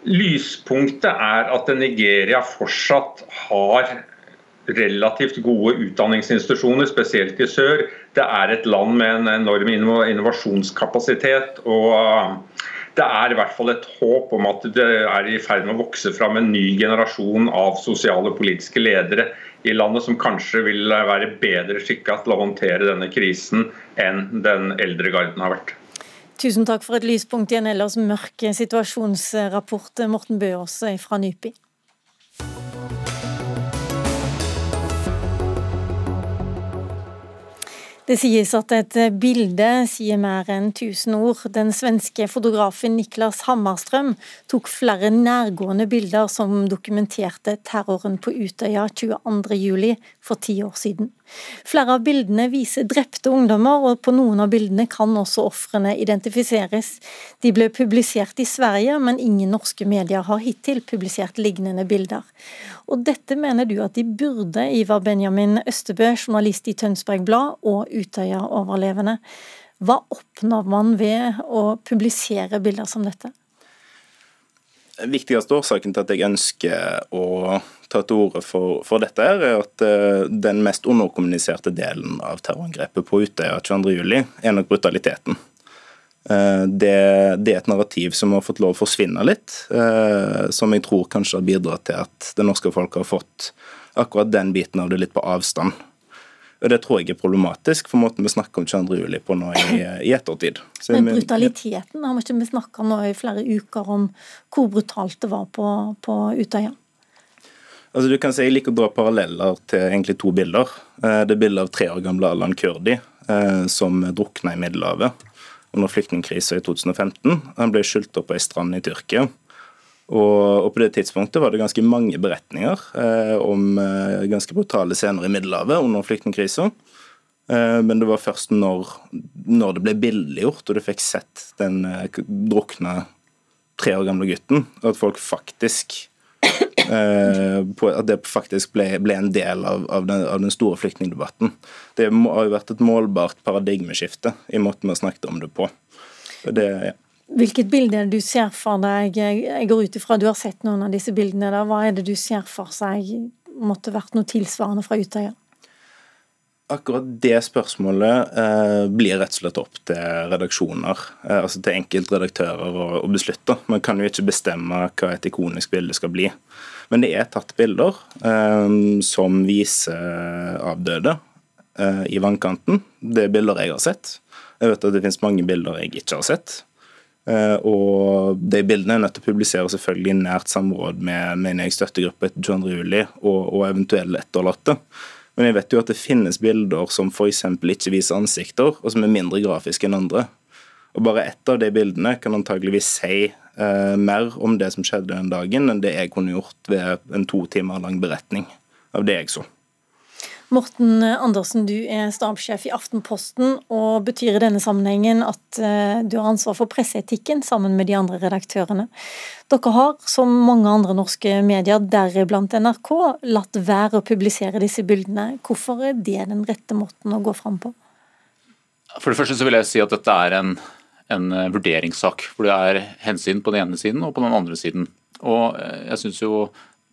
Lyspunktet er at Nigeria fortsatt har relativt gode utdanningsinstitusjoner, spesielt i sør. Det er et land med en enorm innovasjonskapasitet. og det er i hvert fall et håp om at det er i ferd med å vokse fram en ny generasjon av sosiale og politiske ledere i landet som kanskje vil være bedre skikka til å håndtere denne krisen enn den eldre garden har vært. Tusen takk for et lyspunkt i en ellers mørk situasjonsrapport, Morten Bøås fra NYPI. Det sies at et bilde sier mer enn tusen ord. Den svenske fotografen Niklas Hammarström tok flere nærgående bilder som dokumenterte terroren på Utøya 22.07. for ti år siden. Flere av bildene viser drepte ungdommer, og på noen av bildene kan også ofrene identifiseres. De ble publisert i Sverige, men ingen norske medier har hittil publisert lignende bilder. Og dette mener du at de burde, Ivar Benjamin Østebø, journalist i Tønsberg Blad og Utøya-overlevende. Hva oppnår man ved å publisere bilder som dette? Den viktigste årsaken til at jeg ønsker å ta til orde for, for, dette, er at uh, den mest underkommuniserte delen av terrorangrepet på Utøya 22.07 er nok brutaliteten. Uh, det, det, er et narrativ som har fått lov å forsvinne litt, uh, som jeg tror kanskje har bidratt til at det norske folk har fått akkurat den biten av det litt på avstand. Og Det tror jeg er problematisk for måten vi snakker om 22. juli på nå i, i ettertid. Så, Men brutaliteten har vi ikke snakka nå i flere uker om hvor brutalt det var på, på Utøya? Altså du kan si Jeg liker å dra paralleller til egentlig to bilder. Eh, det er bildet av tre år gamle Alan Kurdi eh, som drukna i Middelhavet under flyktningkrisa i 2015. Han ble skylt opp på ei strand i Tyrkia. Og, På det tidspunktet var det ganske mange beretninger eh, om ganske brutale scener i Middelhavet under flyktningkrisa. Men det var først når, når det ble billiggjort og du fikk sett den drukna tre år gamle gutten, at folk faktisk At det faktisk ble, ble en del av, av, den, av, den, store flyktningdebatten. Det har jo vært et målbart paradigmeskifte i måten vi har snakket om det på. Det, ja. Hvilket bilde er det du ser for deg? Jeg går ut ifra du har sett noen av disse bildene. Da. Hva er det du ser for seg måtte vært noe tilsvarende fra Utøya? Akkurat det spørsmålet eh, blir rett og slett opp til redaksjoner, eh, altså til enkeltredaktører å, beslutte. Man kan jo ikke bestemme hva et ikonisk bilde skal bli. Men det er tatt bilder eh, som viser avdøde eh, i vannkanten. Det er bilder jeg har sett. Jeg vet at det finnes mange bilder jeg ikke har sett. Eh, og De bildene er nødt til å publisere selvfølgelig i nært samråd med min egen støttegruppe etter 22. juli og, og eventuelle etterlatte. Men jeg vet jo at det finnes bilder som f.eks. ikke viser ansikter, og som er mindre grafiske enn andre. Og Bare ett av de bildene kan antageligvis si eh, mer om det som skjedde den dagen, enn det jeg kunne gjort ved en to timer lang beretning av det jeg så. Morten Andersen, du er stabssjef i Aftenposten, og betyr i denne sammenhengen at eh, du har ansvar for presseetikken sammen med de andre redaktørene. Dere har, som mange andre norske medier, deriblant NRK, latt være å publisere disse bildene. Hvorfor er det den rette måten å gå fram på? For det første så vil jeg si at dette er en, en eh, vurderingssak. hvor det er hensyn på den ene siden og på den andre siden. Og eh, jeg synes jo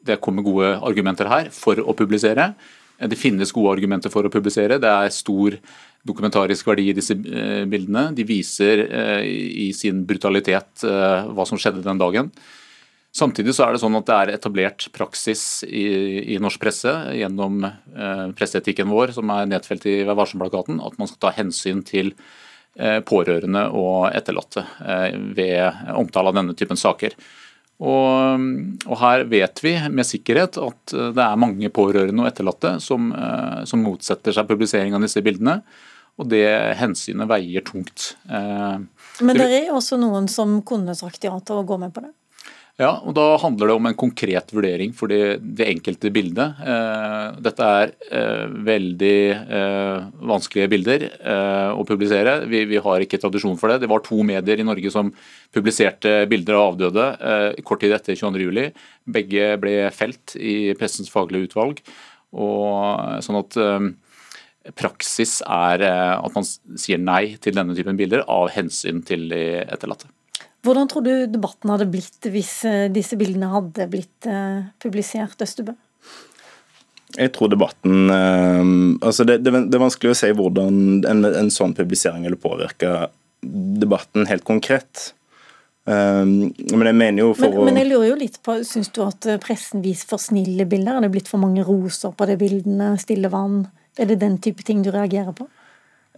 det kommer gode argumenter her for å publisere. Det finnes gode argumenter for å publisere. Det er stor dokumentarisk verdi i disse eh, bildene. De viser eh, i sin brutalitet eh, hva som skjedde den dagen. Samtidig så er det sånn at det er etablert praksis i, i norsk presse gjennom eh, presseetikken vår, som er nedfelt i Vær varsom-plakaten, at man skal ta hensyn til eh, pårørende og etterlatte eh, ved omtale av denne typen saker. Og, og, her vet vi med sikkerhet at eh, det er mange pårørende og etterlatte som, eh, som motsetter seg publisering av disse bildene. Og det hensynet veier tungt. Eh, Men det er også noen som kunne sagt ja til å gå med på det? Ja, og Da handler det om en konkret vurdering for det, det enkelte bildet. Eh, dette er eh, veldig eh, vanskelige bilder eh, å publisere. Vi, vi, har ikke tradisjon for det. Det var to medier i Norge som publiserte bilder av avdøde eh, kort tid etter 22.07. Begge ble felt i Pressens faglige utvalg. Og, sånn at eh, praksis er at man sier nei til denne typen bilder av hensyn til de etterlatte. Hvordan tror du debatten hadde blitt hvis eh, disse bildene hadde blitt eh, publisert, Østebø? Jeg tror debatten eh, altså det, det, det, er vanskelig å si hvordan en, en sånn publisering ville påvirke debatten helt konkret. Um, men jeg mener jo for men, men jeg lurer jo litt på, Syns du at pressen viser for snille bilder? Er det blitt for mange roser på de bildene? Stille vann? Er det den type ting du reagerer på?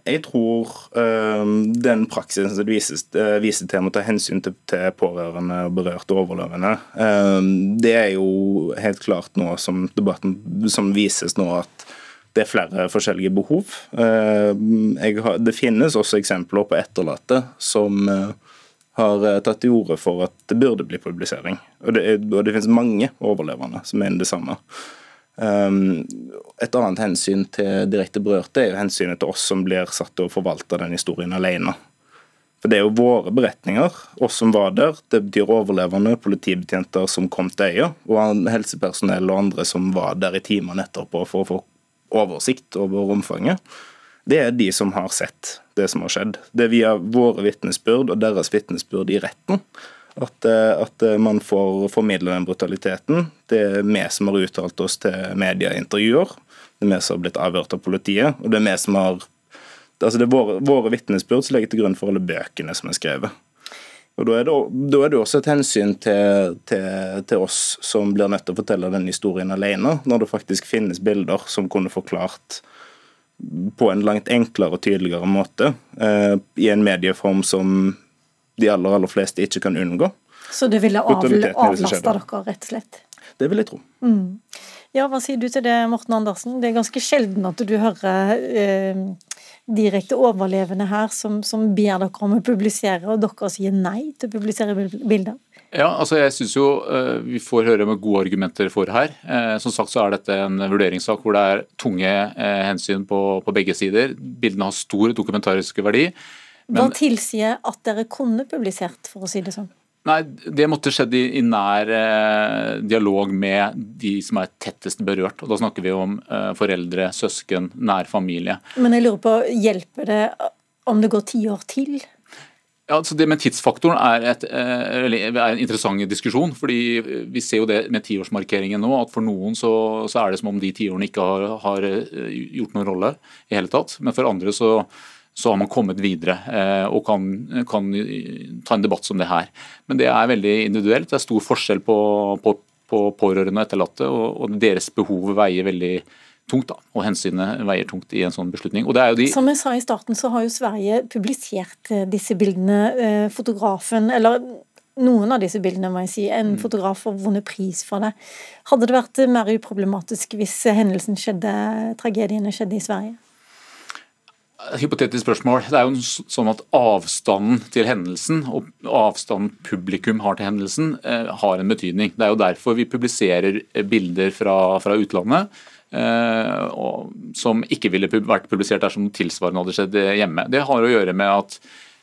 Jeg tror øh, den praksisen som det vises, uh, viser til å ta hensyn til, til pårørende og berørte overlevende, øh, det er jo helt klart nå som debatten som vises nå at det er flere forskjellige behov. Har, det finnes også eksempler på etterlatte som har tatt til orde for at det burde bli publisering. Og det, og det finnes mange overlevende som mener det samme. Um, et annet hensyn til direkte berørte er jo hensynet til oss som blir satt til å forvalte den historien alene. For Det er jo våre beretninger, oss som var der. Det betyr overlevende, politibetjenter som kom til øya, og helsepersonell og andre som var der i timene etterpå for å få oversikt over omfanget. Det er de som har sett det som har skjedd. Det er via våre vitnesbyrd og deres vitnesbyrd i retten at, eh, at, eh, man får formidle den brutaliteten. Det er vi som har uttalt oss til medieintervjuer. Det er vi som har blitt avhørt av politiet. og det er vi som har altså det er våre, våre vitnesbyrd som ligger til grunn for alle bøkene som er skrevet. Og Da er det, da er det også et hensyn til, til, til, oss som blir nødt til å fortelle den historien alene, når det faktisk finnes bilder som kunne forklart på en langt enklere og tydeligere måte, eh, i en medieform som de aller, aller fleste ikke kan unngå. Så det ville avlaste dere, rett og slett? Det vil jeg tro. Mm. Ja, Hva sier du til det, Morten Andersen? Det er ganske sjelden at du hører eh, direkte overlevende her som, som ber dere om å publisere, og dere sier nei til å publisere bilder. Ja, altså jeg synes jo uh, Vi får høre med gode argumenter for her. Uh, som sagt så er dette en vurderingssak hvor det er tunge uh, hensyn på, på, begge sider. Bildene har stor dokumentarisk verdi. Hva tilsier at dere kunne publisert, for å si det sånn? Nei, Det måtte skjedd i, i nær eh, dialog med de som er tettest berørt. og Da snakker vi om eh, foreldre, søsken, nær familie. Men jeg lurer på, hjelper det om det går ti år til? Ja, altså det med Tidsfaktoren er, et, eh, er, en interessant diskusjon. fordi Vi ser jo det med tiårsmarkeringen nå, at for noen så, så er det som om de tiårene ikke har, har eh, gjort noen rolle i hele tatt. Men for andre så så har man kommet videre eh, og kan, kan, ta en debatt som det her. Men det er veldig individuelt. Det er stor forskjell på, på, på pårørende og etterlatte, og, og, deres behov veier veldig tungt. Da, og hensynet veier tungt i en sånn beslutning. De som jeg sa i starten, så har jo Sverige publisert eh, disse bildene. Eh, fotografen, eller noen av disse bildene, må jeg si. En mm. fotograf har vunnet pris for det. Hadde det vært mer uproblematisk hvis hendelsen skjedde, tragediene skjedde i Sverige? Hypotetisk spørsmål. Det er jo sånn at Avstanden til hendelsen og avstanden publikum har til hendelsen, eh, har en betydning. Det er jo derfor vi publiserer eh, bilder fra, fra utlandet eh, som ikke ville vært publisert dersom tilsvarende hadde skjedd hjemme. Det har å gjøre med at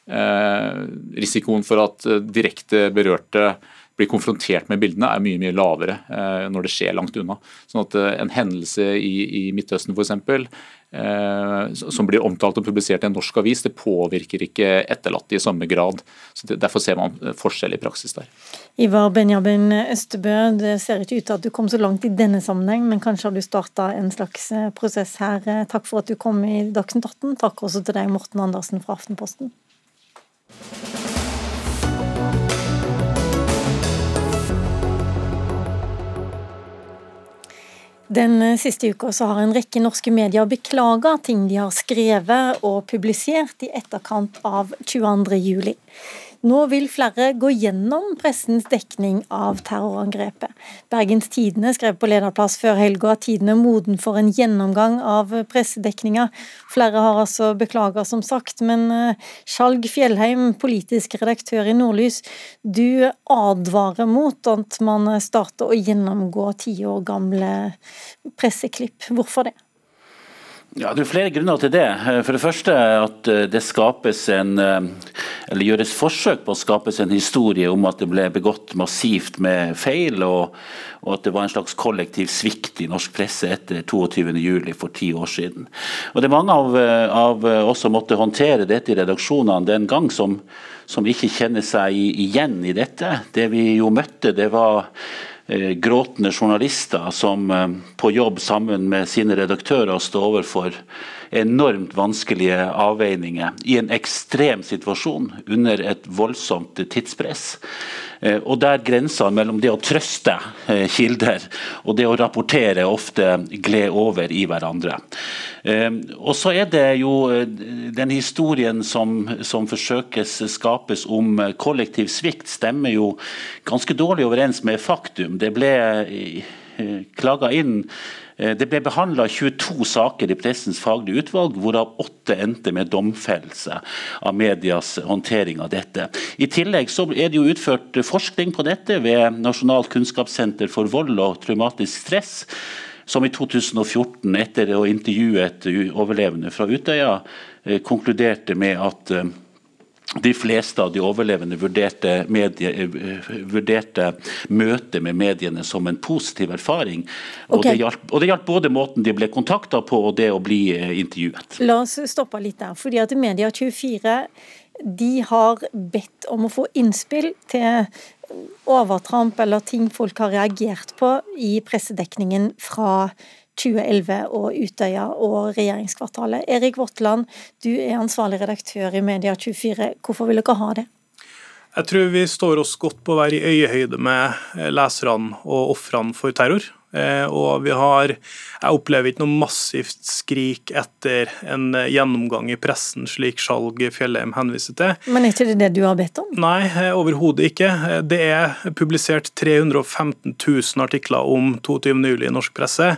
eh, risikoen for at eh, direkte berørte blir konfrontert med bildene, er mye mye lavere eh, når det skjer langt unna. Sånn at En hendelse i, i Midtøsten f.eks. Eh, som blir omtalt og publisert i en norsk avis, det påvirker ikke etterlatte i samme grad. Så Derfor ser man forskjell i praksis der. Ivar Benjamin Østebø, det ser ikke ut til at du kom så langt i denne sammenheng, men kanskje har du starta en slags eh, prosess her. Eh, takk for at du kom i Dagsnytt 18. Takk også til deg, Morten Andersen fra Aftenposten. Den eh, siste uka har en rekke norske medier beklaga ting de har skrevet og publisert i etterkant av 22. juli. Nå vil flere gå gjennom pressens dekning av terrorangrepet. Bergens Tidende skrev på lederplass før helga at tiden er moden for en gjennomgang av pressedekninga. Flere har altså beklaga, som sagt, men eh, Skjalg Fjellheim, politisk redaktør i Nordlys, du advarer mot at man starter å gjennomgå ti år gamle presseklipp. Hvorfor det? Ja, Det er flere grunner til det. For det første at eh, det skapes en, eh, eller gjøres forsøk på å skapes en historie om at det ble begått massivt med feil, og, og at det var en slags kollektiv svikt i norsk presse etter 22.07. for ti år siden. Og Det er mange av, eh, av oss som måtte håndtere dette i redaksjonene den gang, som, som ikke kjenner seg igjen i dette. Det vi jo møtte, det var Eh, gråtende journalister som eh, på jobb sammen med sine redaktører står overfor enormt vanskelige avveininger i en ekstrem situasjon under et voldsomt tidspress. Eh, og der grensa mellom det å trøste eh, kilder og det å rapportere ofte gled over i hverandre. Eh, og så er det jo den historien som, som forsøkes skapes om kollektiv svikt, stemmer jo ganske dårlig overens med faktum. Det ble klaga inn det ble behandla 22 saker i Pressens faglige utvalg, hvorav åtte endte med domfellelse av medias håndtering av dette. I tillegg er det jo utført forskning på dette ved Nasjonalt kunnskapssenter for vold og traumatisk stress som i 2014, etter å intervjue et overlevende fra Utøya, eh, konkluderte med at eh, de fleste av de overlevende vurderte, medie, eh, vurderte møtet med mediene som en positiv erfaring. Og, det hjalp, og, det hjalp, både måten de ble kontakta på og det å bli intervjuet. La oss stoppe litt der. fordi at Media24 de har bedt om å få innspill til overtramp eller ting folk har reagert på i pressedekningen fra 2011 og Utøya og regjeringskvartalet. Erik Våtland, du er ansvarlig redaktør i Media24. Hvorfor vil dere ha det? Jeg tror vi står oss godt på å være i øyehøyde med leserne og ofrene for terror. Eh, og vi har Jeg opplever ikke noe massivt skrik etter en eh, gjennomgang i pressen, slik Skjalg Fjellheim henviser til. Men er ikke det det du har bedt om? Nei, eh, overhodet ikke. Det er publisert 315 000 artikler om 22.07 i norsk presse.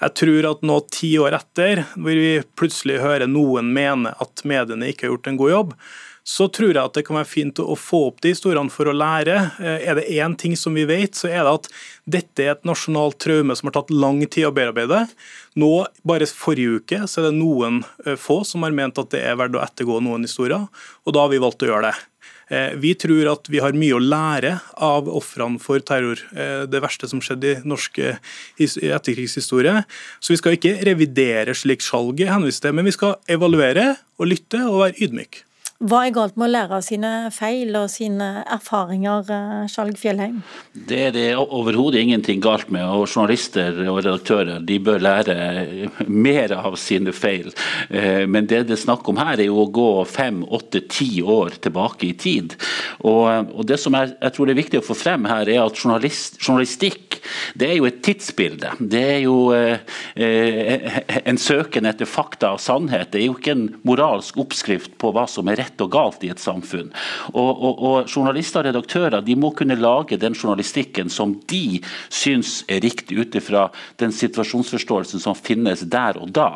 Jeg tror at nå, ti år etter, hvor vi plutselig hører noen mene at mediene ikke har gjort en god jobb, så tror jeg at det kan være fint å få opp de historiene for å lære. Eh, er det én ting som vi vet, så er det at dette er et nasjonalt traume som har tatt lang tid å bearbeide. Nå, bare forrige uke, så er det noen eh, få som har ment at det er verdt å ettergå noen historier, og da har vi valgt å gjøre det. Eh, vi tror at vi har mye å lære av ofrene for terror, det verste som skjedde i norsk etterkrigshistorie. Så vi skal ikke revidere slik salget henviste, men vi skal evaluere og lytte og være ydmyke. Hva er galt med å lære av sine feil og sine erfaringer, eh, Skjalg Fjellheim? Det er det overhodet ingenting galt med. og Journalister og redaktører de bør lære mer av sine feil. Eh, men det det er snakk om her, er jo å gå fem, åtte, ti år tilbake i tid. Og, Det som jeg, jeg, tror det er viktig å få frem her, er at journalistikk det er jo et tidsbilde. Det er jo eh, en søken etter fakta og sannhet. Det er jo ikke en moralsk oppskrift på hva som er rett rett og galt i et samfunn. Og, og, og Journalister og redaktører de må kunne lage den journalistikken som de syns er riktig ut ifra den situasjonsforståelsen som finnes der og da.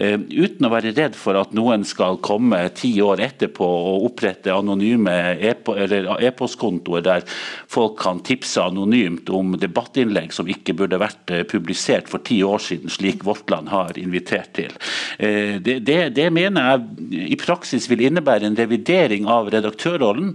Uh, uten å være redd for at noen skal komme ti år etterpå og opprette anonyme e-postkontoer der folk kan tipse anonymt om debattinnlegg som ikke burde vært uh, publisert for ti år siden, slik Vårt Land har invitert til. Uh, det, det, det mener jeg i praksis vil innebære er en revidering av redaktørrollen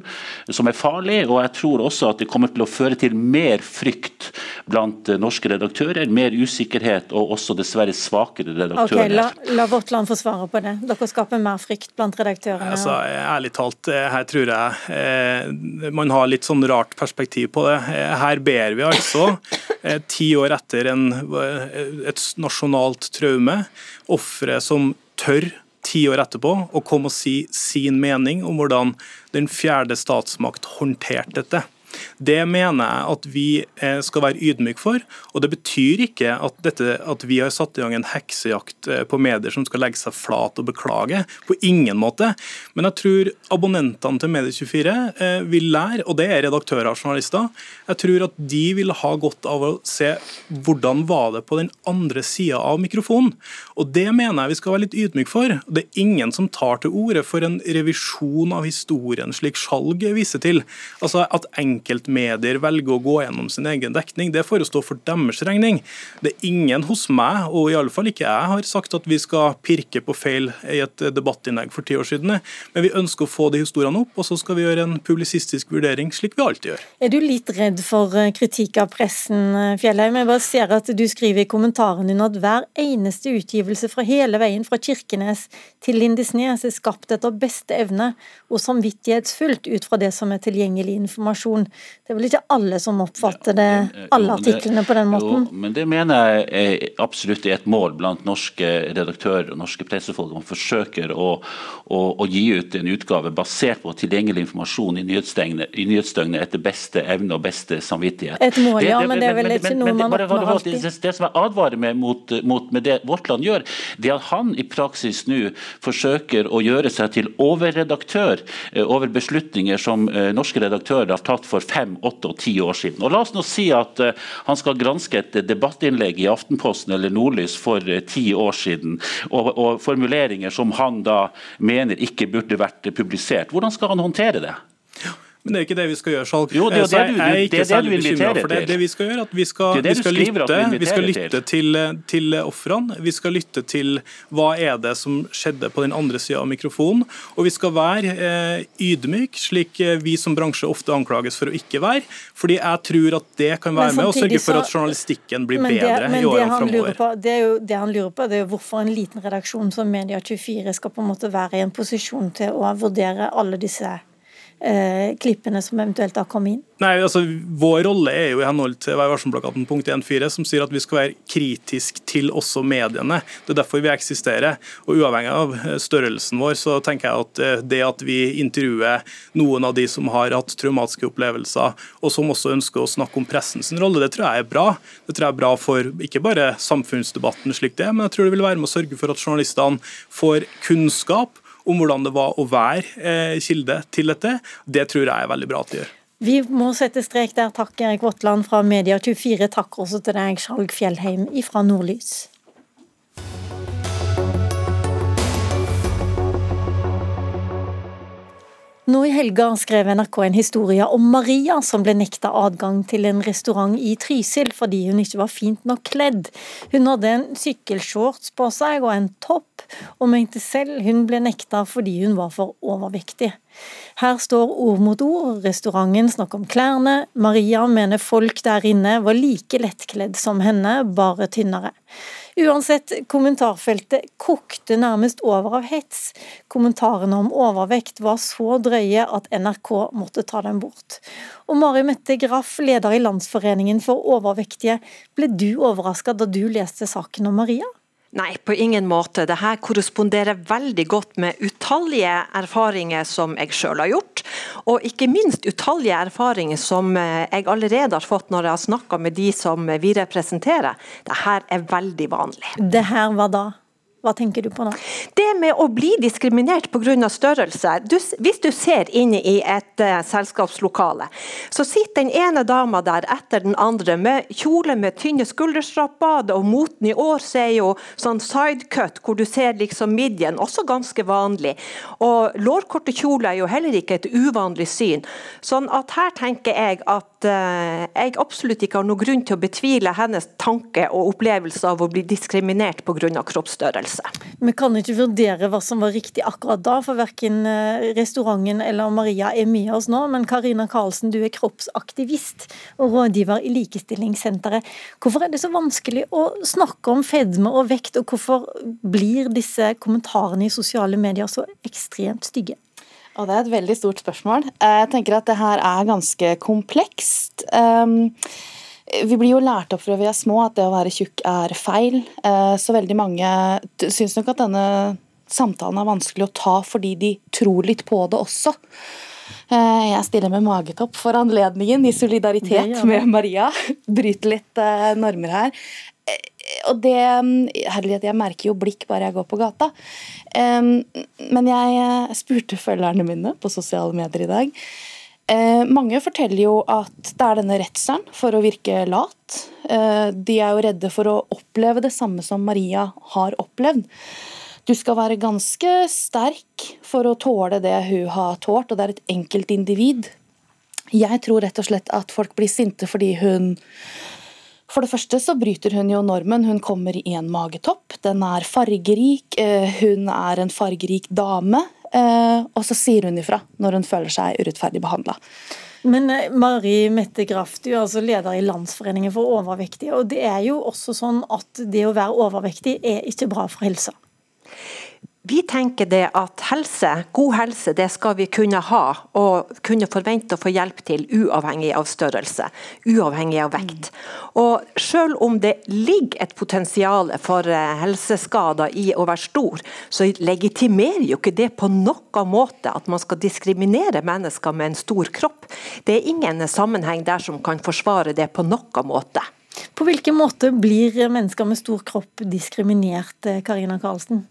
som er farlig. Og jeg tror også at det kommer til å føre til mer frykt blant norske redaktører. Mer usikkerhet og også dessverre svakere redaktører. Okay, la, la vårt land få svare på det. Dere skaper mer frykt blant redaktørene. Altså, ærlig talt, eh, her tror jeg eh, man har litt sånn rart perspektiv på det. Eh, her ber vi altså, eh, ti år etter en, eh, et nasjonalt traume, ofre som tør ti år etterpå og kom og si sin mening om hvordan den fjerde statsmakt håndterte dette. Det mener jeg at vi eh, skal være ydmyke for. og Det betyr ikke at, dette, at, vi har satt i gang en heksejakt eh, på medier som skal legge seg flat og beklage. På ingen måte. Men jeg tror abonnentene til Medie24 eh, vil lære, og det er redaktører og journalister, jeg tror at de vil ha godt av å se hvordan var det på den andre sida av mikrofonen. Og Det mener jeg vi skal være litt ydmyke for. Det er ingen som tar til orde for en revisjon av historien, slik Skjalg viser til. Altså at enkeltmedier velger å gå gjennom sin egen dekning, det får stå for deres regning. Det er ingen hos meg, og i alle fall ikke jeg, har sagt at vi skal pirke på feil i et debattinnlegg for ti år siden. Men vi ønsker å få de historiene opp, og så skal vi gjøre en publisistisk vurdering, slik vi alltid gjør. Er du litt redd for eh, kritikk av pressen, eh, Fjellheim? Jeg bare ser at du skriver i kommentaren din at hver eneste utgivelse fra hele veien fra Kirkenes til Lindesnes er skapt etter beste evne og samvittighetsfullt ut fra det som er tilgjengelig informasjon. Det er vel ikke alle som oppfatter det, alle artiklene på den måten? Jo, men det mener jeg er absolutt er et mål blant norske redaktører og norske pressefolk. Man forsøker å, å, å, gi ut en utgave basert på tilgjengelig informasjon i nyhetsdøgnet etter beste evne og beste samvittighet. Et mål, ja, men det er vel ikke noe man oppnår alltid? Det, det som jeg advarer med mot, mot med det Vårt Land gjør, det er at han i praksis nå forsøker å gjøre seg til overredaktør eh, over beslutninger som eh, norske redaktører har tatt for fem, åtte og ti år siden. Og La oss nå si at uh, han skal granske et debattinnlegg i Aftenposten eller Nordlys for uh, ti år siden, og, og formuleringer som han da mener ikke burde vært publisert. Hvordan skal han håndtere det? Men det er ikke det vi skal gjøre, Skjalg. Jo, det er det du, jeg er det er det du inviterer til. det. Det vi skal gjøre, at vi skal, Det er det vi skal lytte, vi, vi skal lytte til, til ofrene. Vi skal lytte til hva er det som skjedde på den andre sida av mikrofonen. Og vi skal være eh, ydmyk, slik eh, vi som bransje ofte anklages for å ikke være. Fordi jeg tror at det kan være med å sørge for at journalistikken blir men det, bedre men i årene det han framover. på, det, er jo, det han lurer på, det er jo hvorfor en liten redaksjon som Media24 skal på en måte være i en posisjon til å vurdere alle disse eh, klippene som eventuelt har kommet inn. Nei, altså Vår rolle er jo i henhold til Vær varsom-plakaten punkt 1.4, som sier at vi skal være kritisk til også mediene. Det er derfor vi eksisterer. Og Uavhengig av eh, størrelsen vår, så tenker jeg at eh, det at vi intervjuer noen av de som har hatt traumatiske opplevelser, og som også ønsker å snakke om pressens rolle, det tror jeg er bra. Det tror jeg er bra for ikke bare samfunnsdebatten slik det er, men jeg tror det vil være med å sørge for at journalistene får kunnskap om hvordan det var å være eh, kilde til dette. Det tror jeg er veldig bra at de gjør. Vi må sette strek der. Takk, Erik Våtland fra Media24. Takk også til deg, Skjalg Fjellheim fra Nordlys. Nå i helga skrev NRK en historie om Maria som ble nekta adgang til en restaurant i Trysil fordi hun ikke var fint nok kledd. Hun hadde en sykkelshorts på seg og en topp, og mente selv hun ble nekta fordi hun var for overvektig. Her står ord mot ord, restauranten snakker om klærne, Maria mener folk der inne var like lettkledd som henne, bare tynnere. Uansett, kommentarfeltet kokte nærmest over av hets. Kommentarene om overvekt var så drøye at NRK måtte ta dem bort. Og Mari Mette Graff, leder i Landsforeningen for overvektige, ble du overraska da du leste saken om Maria? Nei, på ingen måte. Dette korresponderer veldig godt med utallige erfaringer som jeg selv har gjort, og ikke minst utallige erfaringer som eh, jeg allerede har fått når jeg har snakka med de som vi representerer. Dette er veldig vanlig. Det her var da? Hva tenker du på nå? Det med å bli diskriminert pga. størrelse. Du, hvis du ser inne i et uh, selskapslokale, så sitter den ene dama der etter den andre med kjole med tynne skulderstrapper, og moten i år så er jo sånn sidecut hvor du ser liksom midjen, også ganske vanlig. Og lårkorte kjoler er jo heller ikke et uvanlig syn. Sånn at her tenker jeg at uh, jeg absolutt ikke har noen grunn til å betvile hennes tanke og opplevelse av å bli diskriminert pga. kroppsstørrelse. Vi kan ikke vurdere hva som var riktig akkurat da, for verken eh, restauranten eller Maria er med oss nå. Men Karina Karlsen, du er kroppsaktivist og rådgiver i Likestillingssenteret. Hvorfor er det så vanskelig å snakke om fedme og vekt, og hvorfor blir disse kommentarene i sosiale medier så ekstremt stygge? Og det er et veldig stort spørsmål. Jeg tenker at det her er ganske komplekst. Um, vi blir jo lært opp fra vi er små at det å være tjukk er feil. Eh, så veldig mange syns nok at denne samtalen er vanskelig å ta fordi de tror litt på det også. Eh, jeg stiller med magetopp for anledningen i solidaritet med Maria. Bryter litt eh, normer her. Og det Herlighet, jeg merker jo blikk bare jeg går på gata. Men jeg spurte følgerne mine på sosiale medier i dag. Eh, mange forteller jo at det er denne redselen for å virke lat. Eh, de er jo redde for å oppleve det samme som Maria har opplevd. Du skal være ganske sterk for å tåle det hun har tålt, og det er et enkeltindivid. Jeg tror rett og slett at folk blir sinte fordi hun for det første så bryter hun jo normen. Hun kommer i en magetopp. Den er fargerik. Eh, hun er en fargerik dame. Eh, og så sier hun ifra når hun føler seg urettferdig behandla. Men eh, Mari Mette Graff, du er altså leder i Landsforeningen for overvektige. og Det er jo også sånn at det å være overvektig er ikke bra for helsa. Vi tenker det at helse, god helse det skal vi kunne ha og kunne forvente å få hjelp til uavhengig av størrelse, uavhengig av vekt. Og Selv om det ligger et potensial for eh, helseskader i å være stor, så legitimerer jo ikke det på noen måte at man skal diskriminere mennesker med en stor kropp. Det er ingen sammenheng der som kan forsvare det på noen måte. På hvilken måte blir mennesker med stor kropp diskriminert, eh, Karina Karlsen?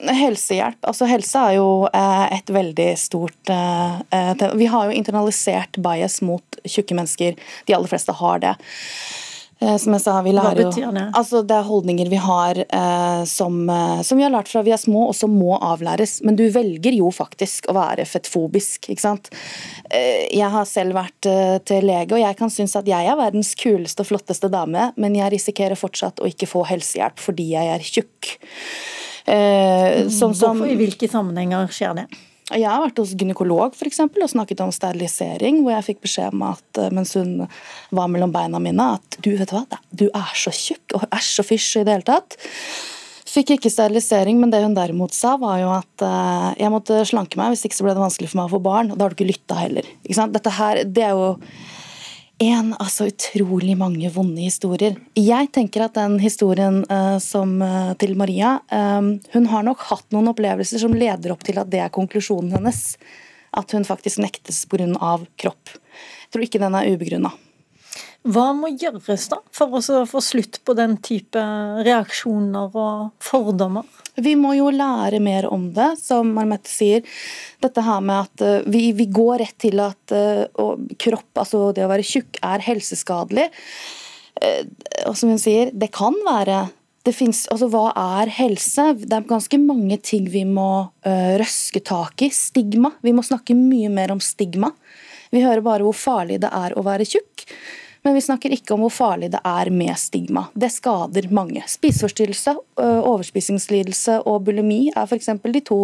Helsehjelp. Altså, helse er jo eh, et veldig stort eh, Vi har jo internalisert bias mot tjukke mennesker. De aller fleste har det. Eh, som jeg sa, vi Hva betyr det? Altså, det er holdninger vi har eh, som, eh, som vi har lært fra vi er små, og som må avlæres. Men du velger jo faktisk å være fettfobisk. ikke sant? Eh, jeg har selv vært til lege, og jeg kan synes at jeg er verdens kuleste og flotteste dame, men jeg risikerer fortsatt å ikke få helsehjelp fordi jeg er tjukk. Eh, som, som, Hvorfor, I hvilke sammenhenger skjer det? Jeg har vært hos gynekolog for eksempel, og snakket om sterilisering, hvor jeg fikk beskjed om at eh, mens hun var mellom beina mine, at du vet hva, du er så tjukk og æsj og fysj i det hele tatt. Fikk ikke sterilisering, men det hun derimot sa, var jo at eh, jeg måtte slanke meg, hvis ikke så ble det vanskelig for meg å få barn. Og da har du ikke lytta heller. Ikke sant? Dette her, det er jo en av så utrolig mange vonde historier. Jeg tenker at den historien uh, som, uh, til Maria um, Hun har nok hatt noen opplevelser som leder opp til at det er konklusjonen hennes. At hun faktisk nektes pga. kropp. Jeg tror ikke den er ubegrunna. Hva må gjøres da for å få slutt på den type reaksjoner og fordommer? Vi må jo lære mer om det, som Marmette sier. Dette her med at eh, vi, vi går rett til at eh, kropp, altså det å være tjukk, er helseskadelig. Eh, Og som hun sier, det kan være det finnes, altså Hva er helse? Det er ganske mange ting vi må røske tak i. Stigma. Vi må snakke mye mer om stigma. Vi hører bare hvor farlig det er å være tjukk. Men vi snakker ikke om hvor farlig det er med stigma. Det skader mange. Spiseforstyrrelse, overspisingslidelse og bulimi er f.eks. de to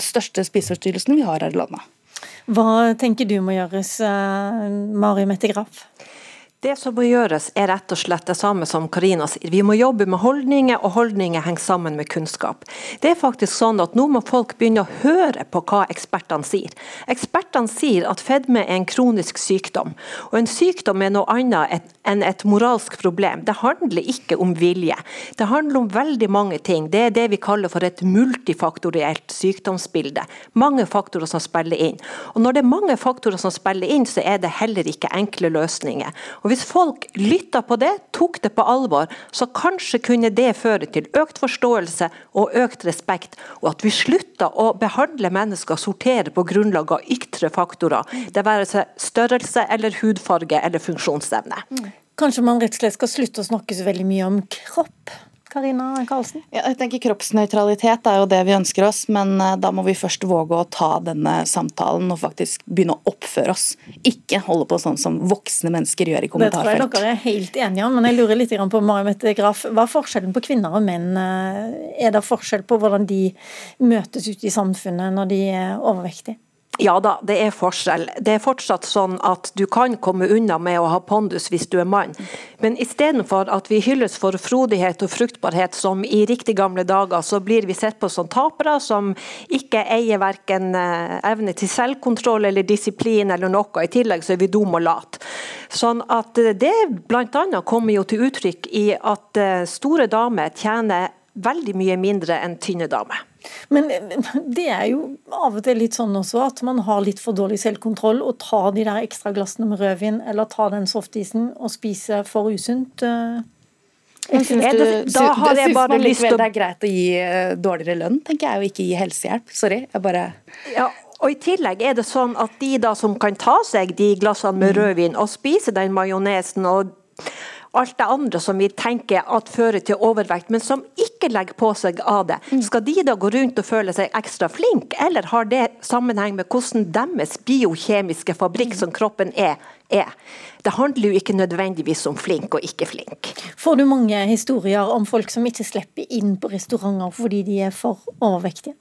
største spiseforstyrrelsene vi har her i landet. Hva tenker du må gjøres, Mari Mette Graff? Det som må gjøres, er rett og slett det samme som Karina sier. Vi må jobbe med holdninger, og holdninger henger sammen med kunnskap. Det er faktisk sånn at Nå må folk begynne å høre på hva ekspertene sier. Ekspertene sier at fedme er en kronisk sykdom. Og En sykdom er noe annet enn et moralsk problem. Det handler ikke om vilje. Det handler om veldig mange ting. Det er det vi kaller for et multifaktorielt sykdomsbilde. Mange faktorer som spiller inn. Og Når det er mange faktorer som spiller inn, så er det heller ikke enkle løsninger. Og Hvis folk lytta på det, tok det på alvor, så kanskje kunne det føre til økt forståelse og økt respekt, og at vi slutta å behandle mennesker sortere på grunnlag av ytre faktorer, det være seg størrelse eller hudfarge eller funksjonsevne. Kanskje man rett og slett skal slutte å snakke så veldig mye om kropp? Karina Karlsen? Ja, jeg tenker Kroppsnøytralitet er jo det vi ønsker oss, men eh, da må vi først våge å ta denne samtalen og faktisk begynne å oppføre oss. Ikke holde på sånn som voksne mennesker gjør i Det tror jeg dere er helt enige om, men jeg lurer litt på Marimette Graf. Hva er forskjellen på kvinner og menn? Eh, Er det forskjell på hvordan de møtes ute i samfunnet når de er overvektige? Ja da, det er forskjell. Det er fortsatt sånn at du kan komme unna med å ha pondus hvis du er mann. Men istedenfor at vi hylles for frodighet og fruktbarhet som i riktig gamle dager, så blir vi sett på som tapere som ikke eier verken eh, evne til selvkontroll eller disiplin eller noe. I tillegg så er vi dumme og late. Sånn at eh, det bl.a. kommer jo til uttrykk i at eh, store damer tjener veldig mye mindre enn tynne damer. Men det er jo av og til litt sånn også at man har litt for dårlig selvkontroll og tar de der ekstra glassene med rødvin eller tar den softisen og spiser for usunt. eh. Synes Er du, det- da har jeg synes bare lyst til å- det er greit å gi eh, dårligere lønn, tenker jeg, og ikke gi helsehjelp. Sorry. Jeg bare Ja, og I tillegg er det sånn at de da som kan ta seg de glassene med rødvin og spise den majonesen og alt det andre som vi tenker at fører til overvekt, men som ikke legger på seg av det. Skal de da gå rundt og føle seg ekstra flinke, eller har det sammenheng med hvordan deres biokjemiske fabrikk som kroppen er, er? Det handler jo ikke nødvendigvis om flink og ikke flink. Får du mange historier om folk som ikke slipper inn på restauranter fordi de er for overvektige?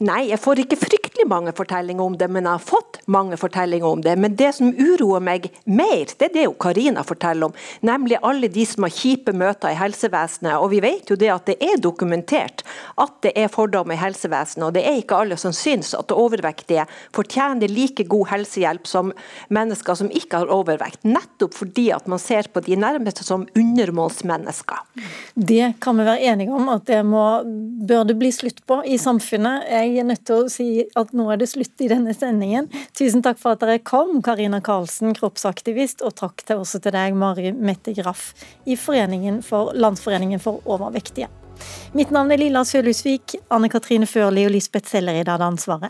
Nei, jeg får ikke fryktelig mange fortellinger om det, men jeg har fått mange fortellinger om det. Men det som uroer meg mer, det er det jo Karina forteller om. Nemlig alle de som har kjipe møter i helsevesenet. Og vi vet jo det at det er dokumentert at det er fordommer i helsevesenet. Og det er ikke alle som syns at overvektige fortjener like god helsehjelp som mennesker som ikke har overvekt. Nettopp fordi at man ser på de nærmeste som undermålsmennesker. Det kan vi være enige om at det må, bør det bli slutt på i samfunnet. Jeg jeg er nødt til å si at nå er det slutt i denne sendingen. Tusen takk for at dere kom, Karina Karlsen, kroppsaktivist, og takk til også til deg, Mari Mette Graff i for, Landsforeningen for overvektige. Mitt navn er Lilla Sølhusvik. Anne Katrine Førli og Lisbeth Sellerid hadde ansvaret.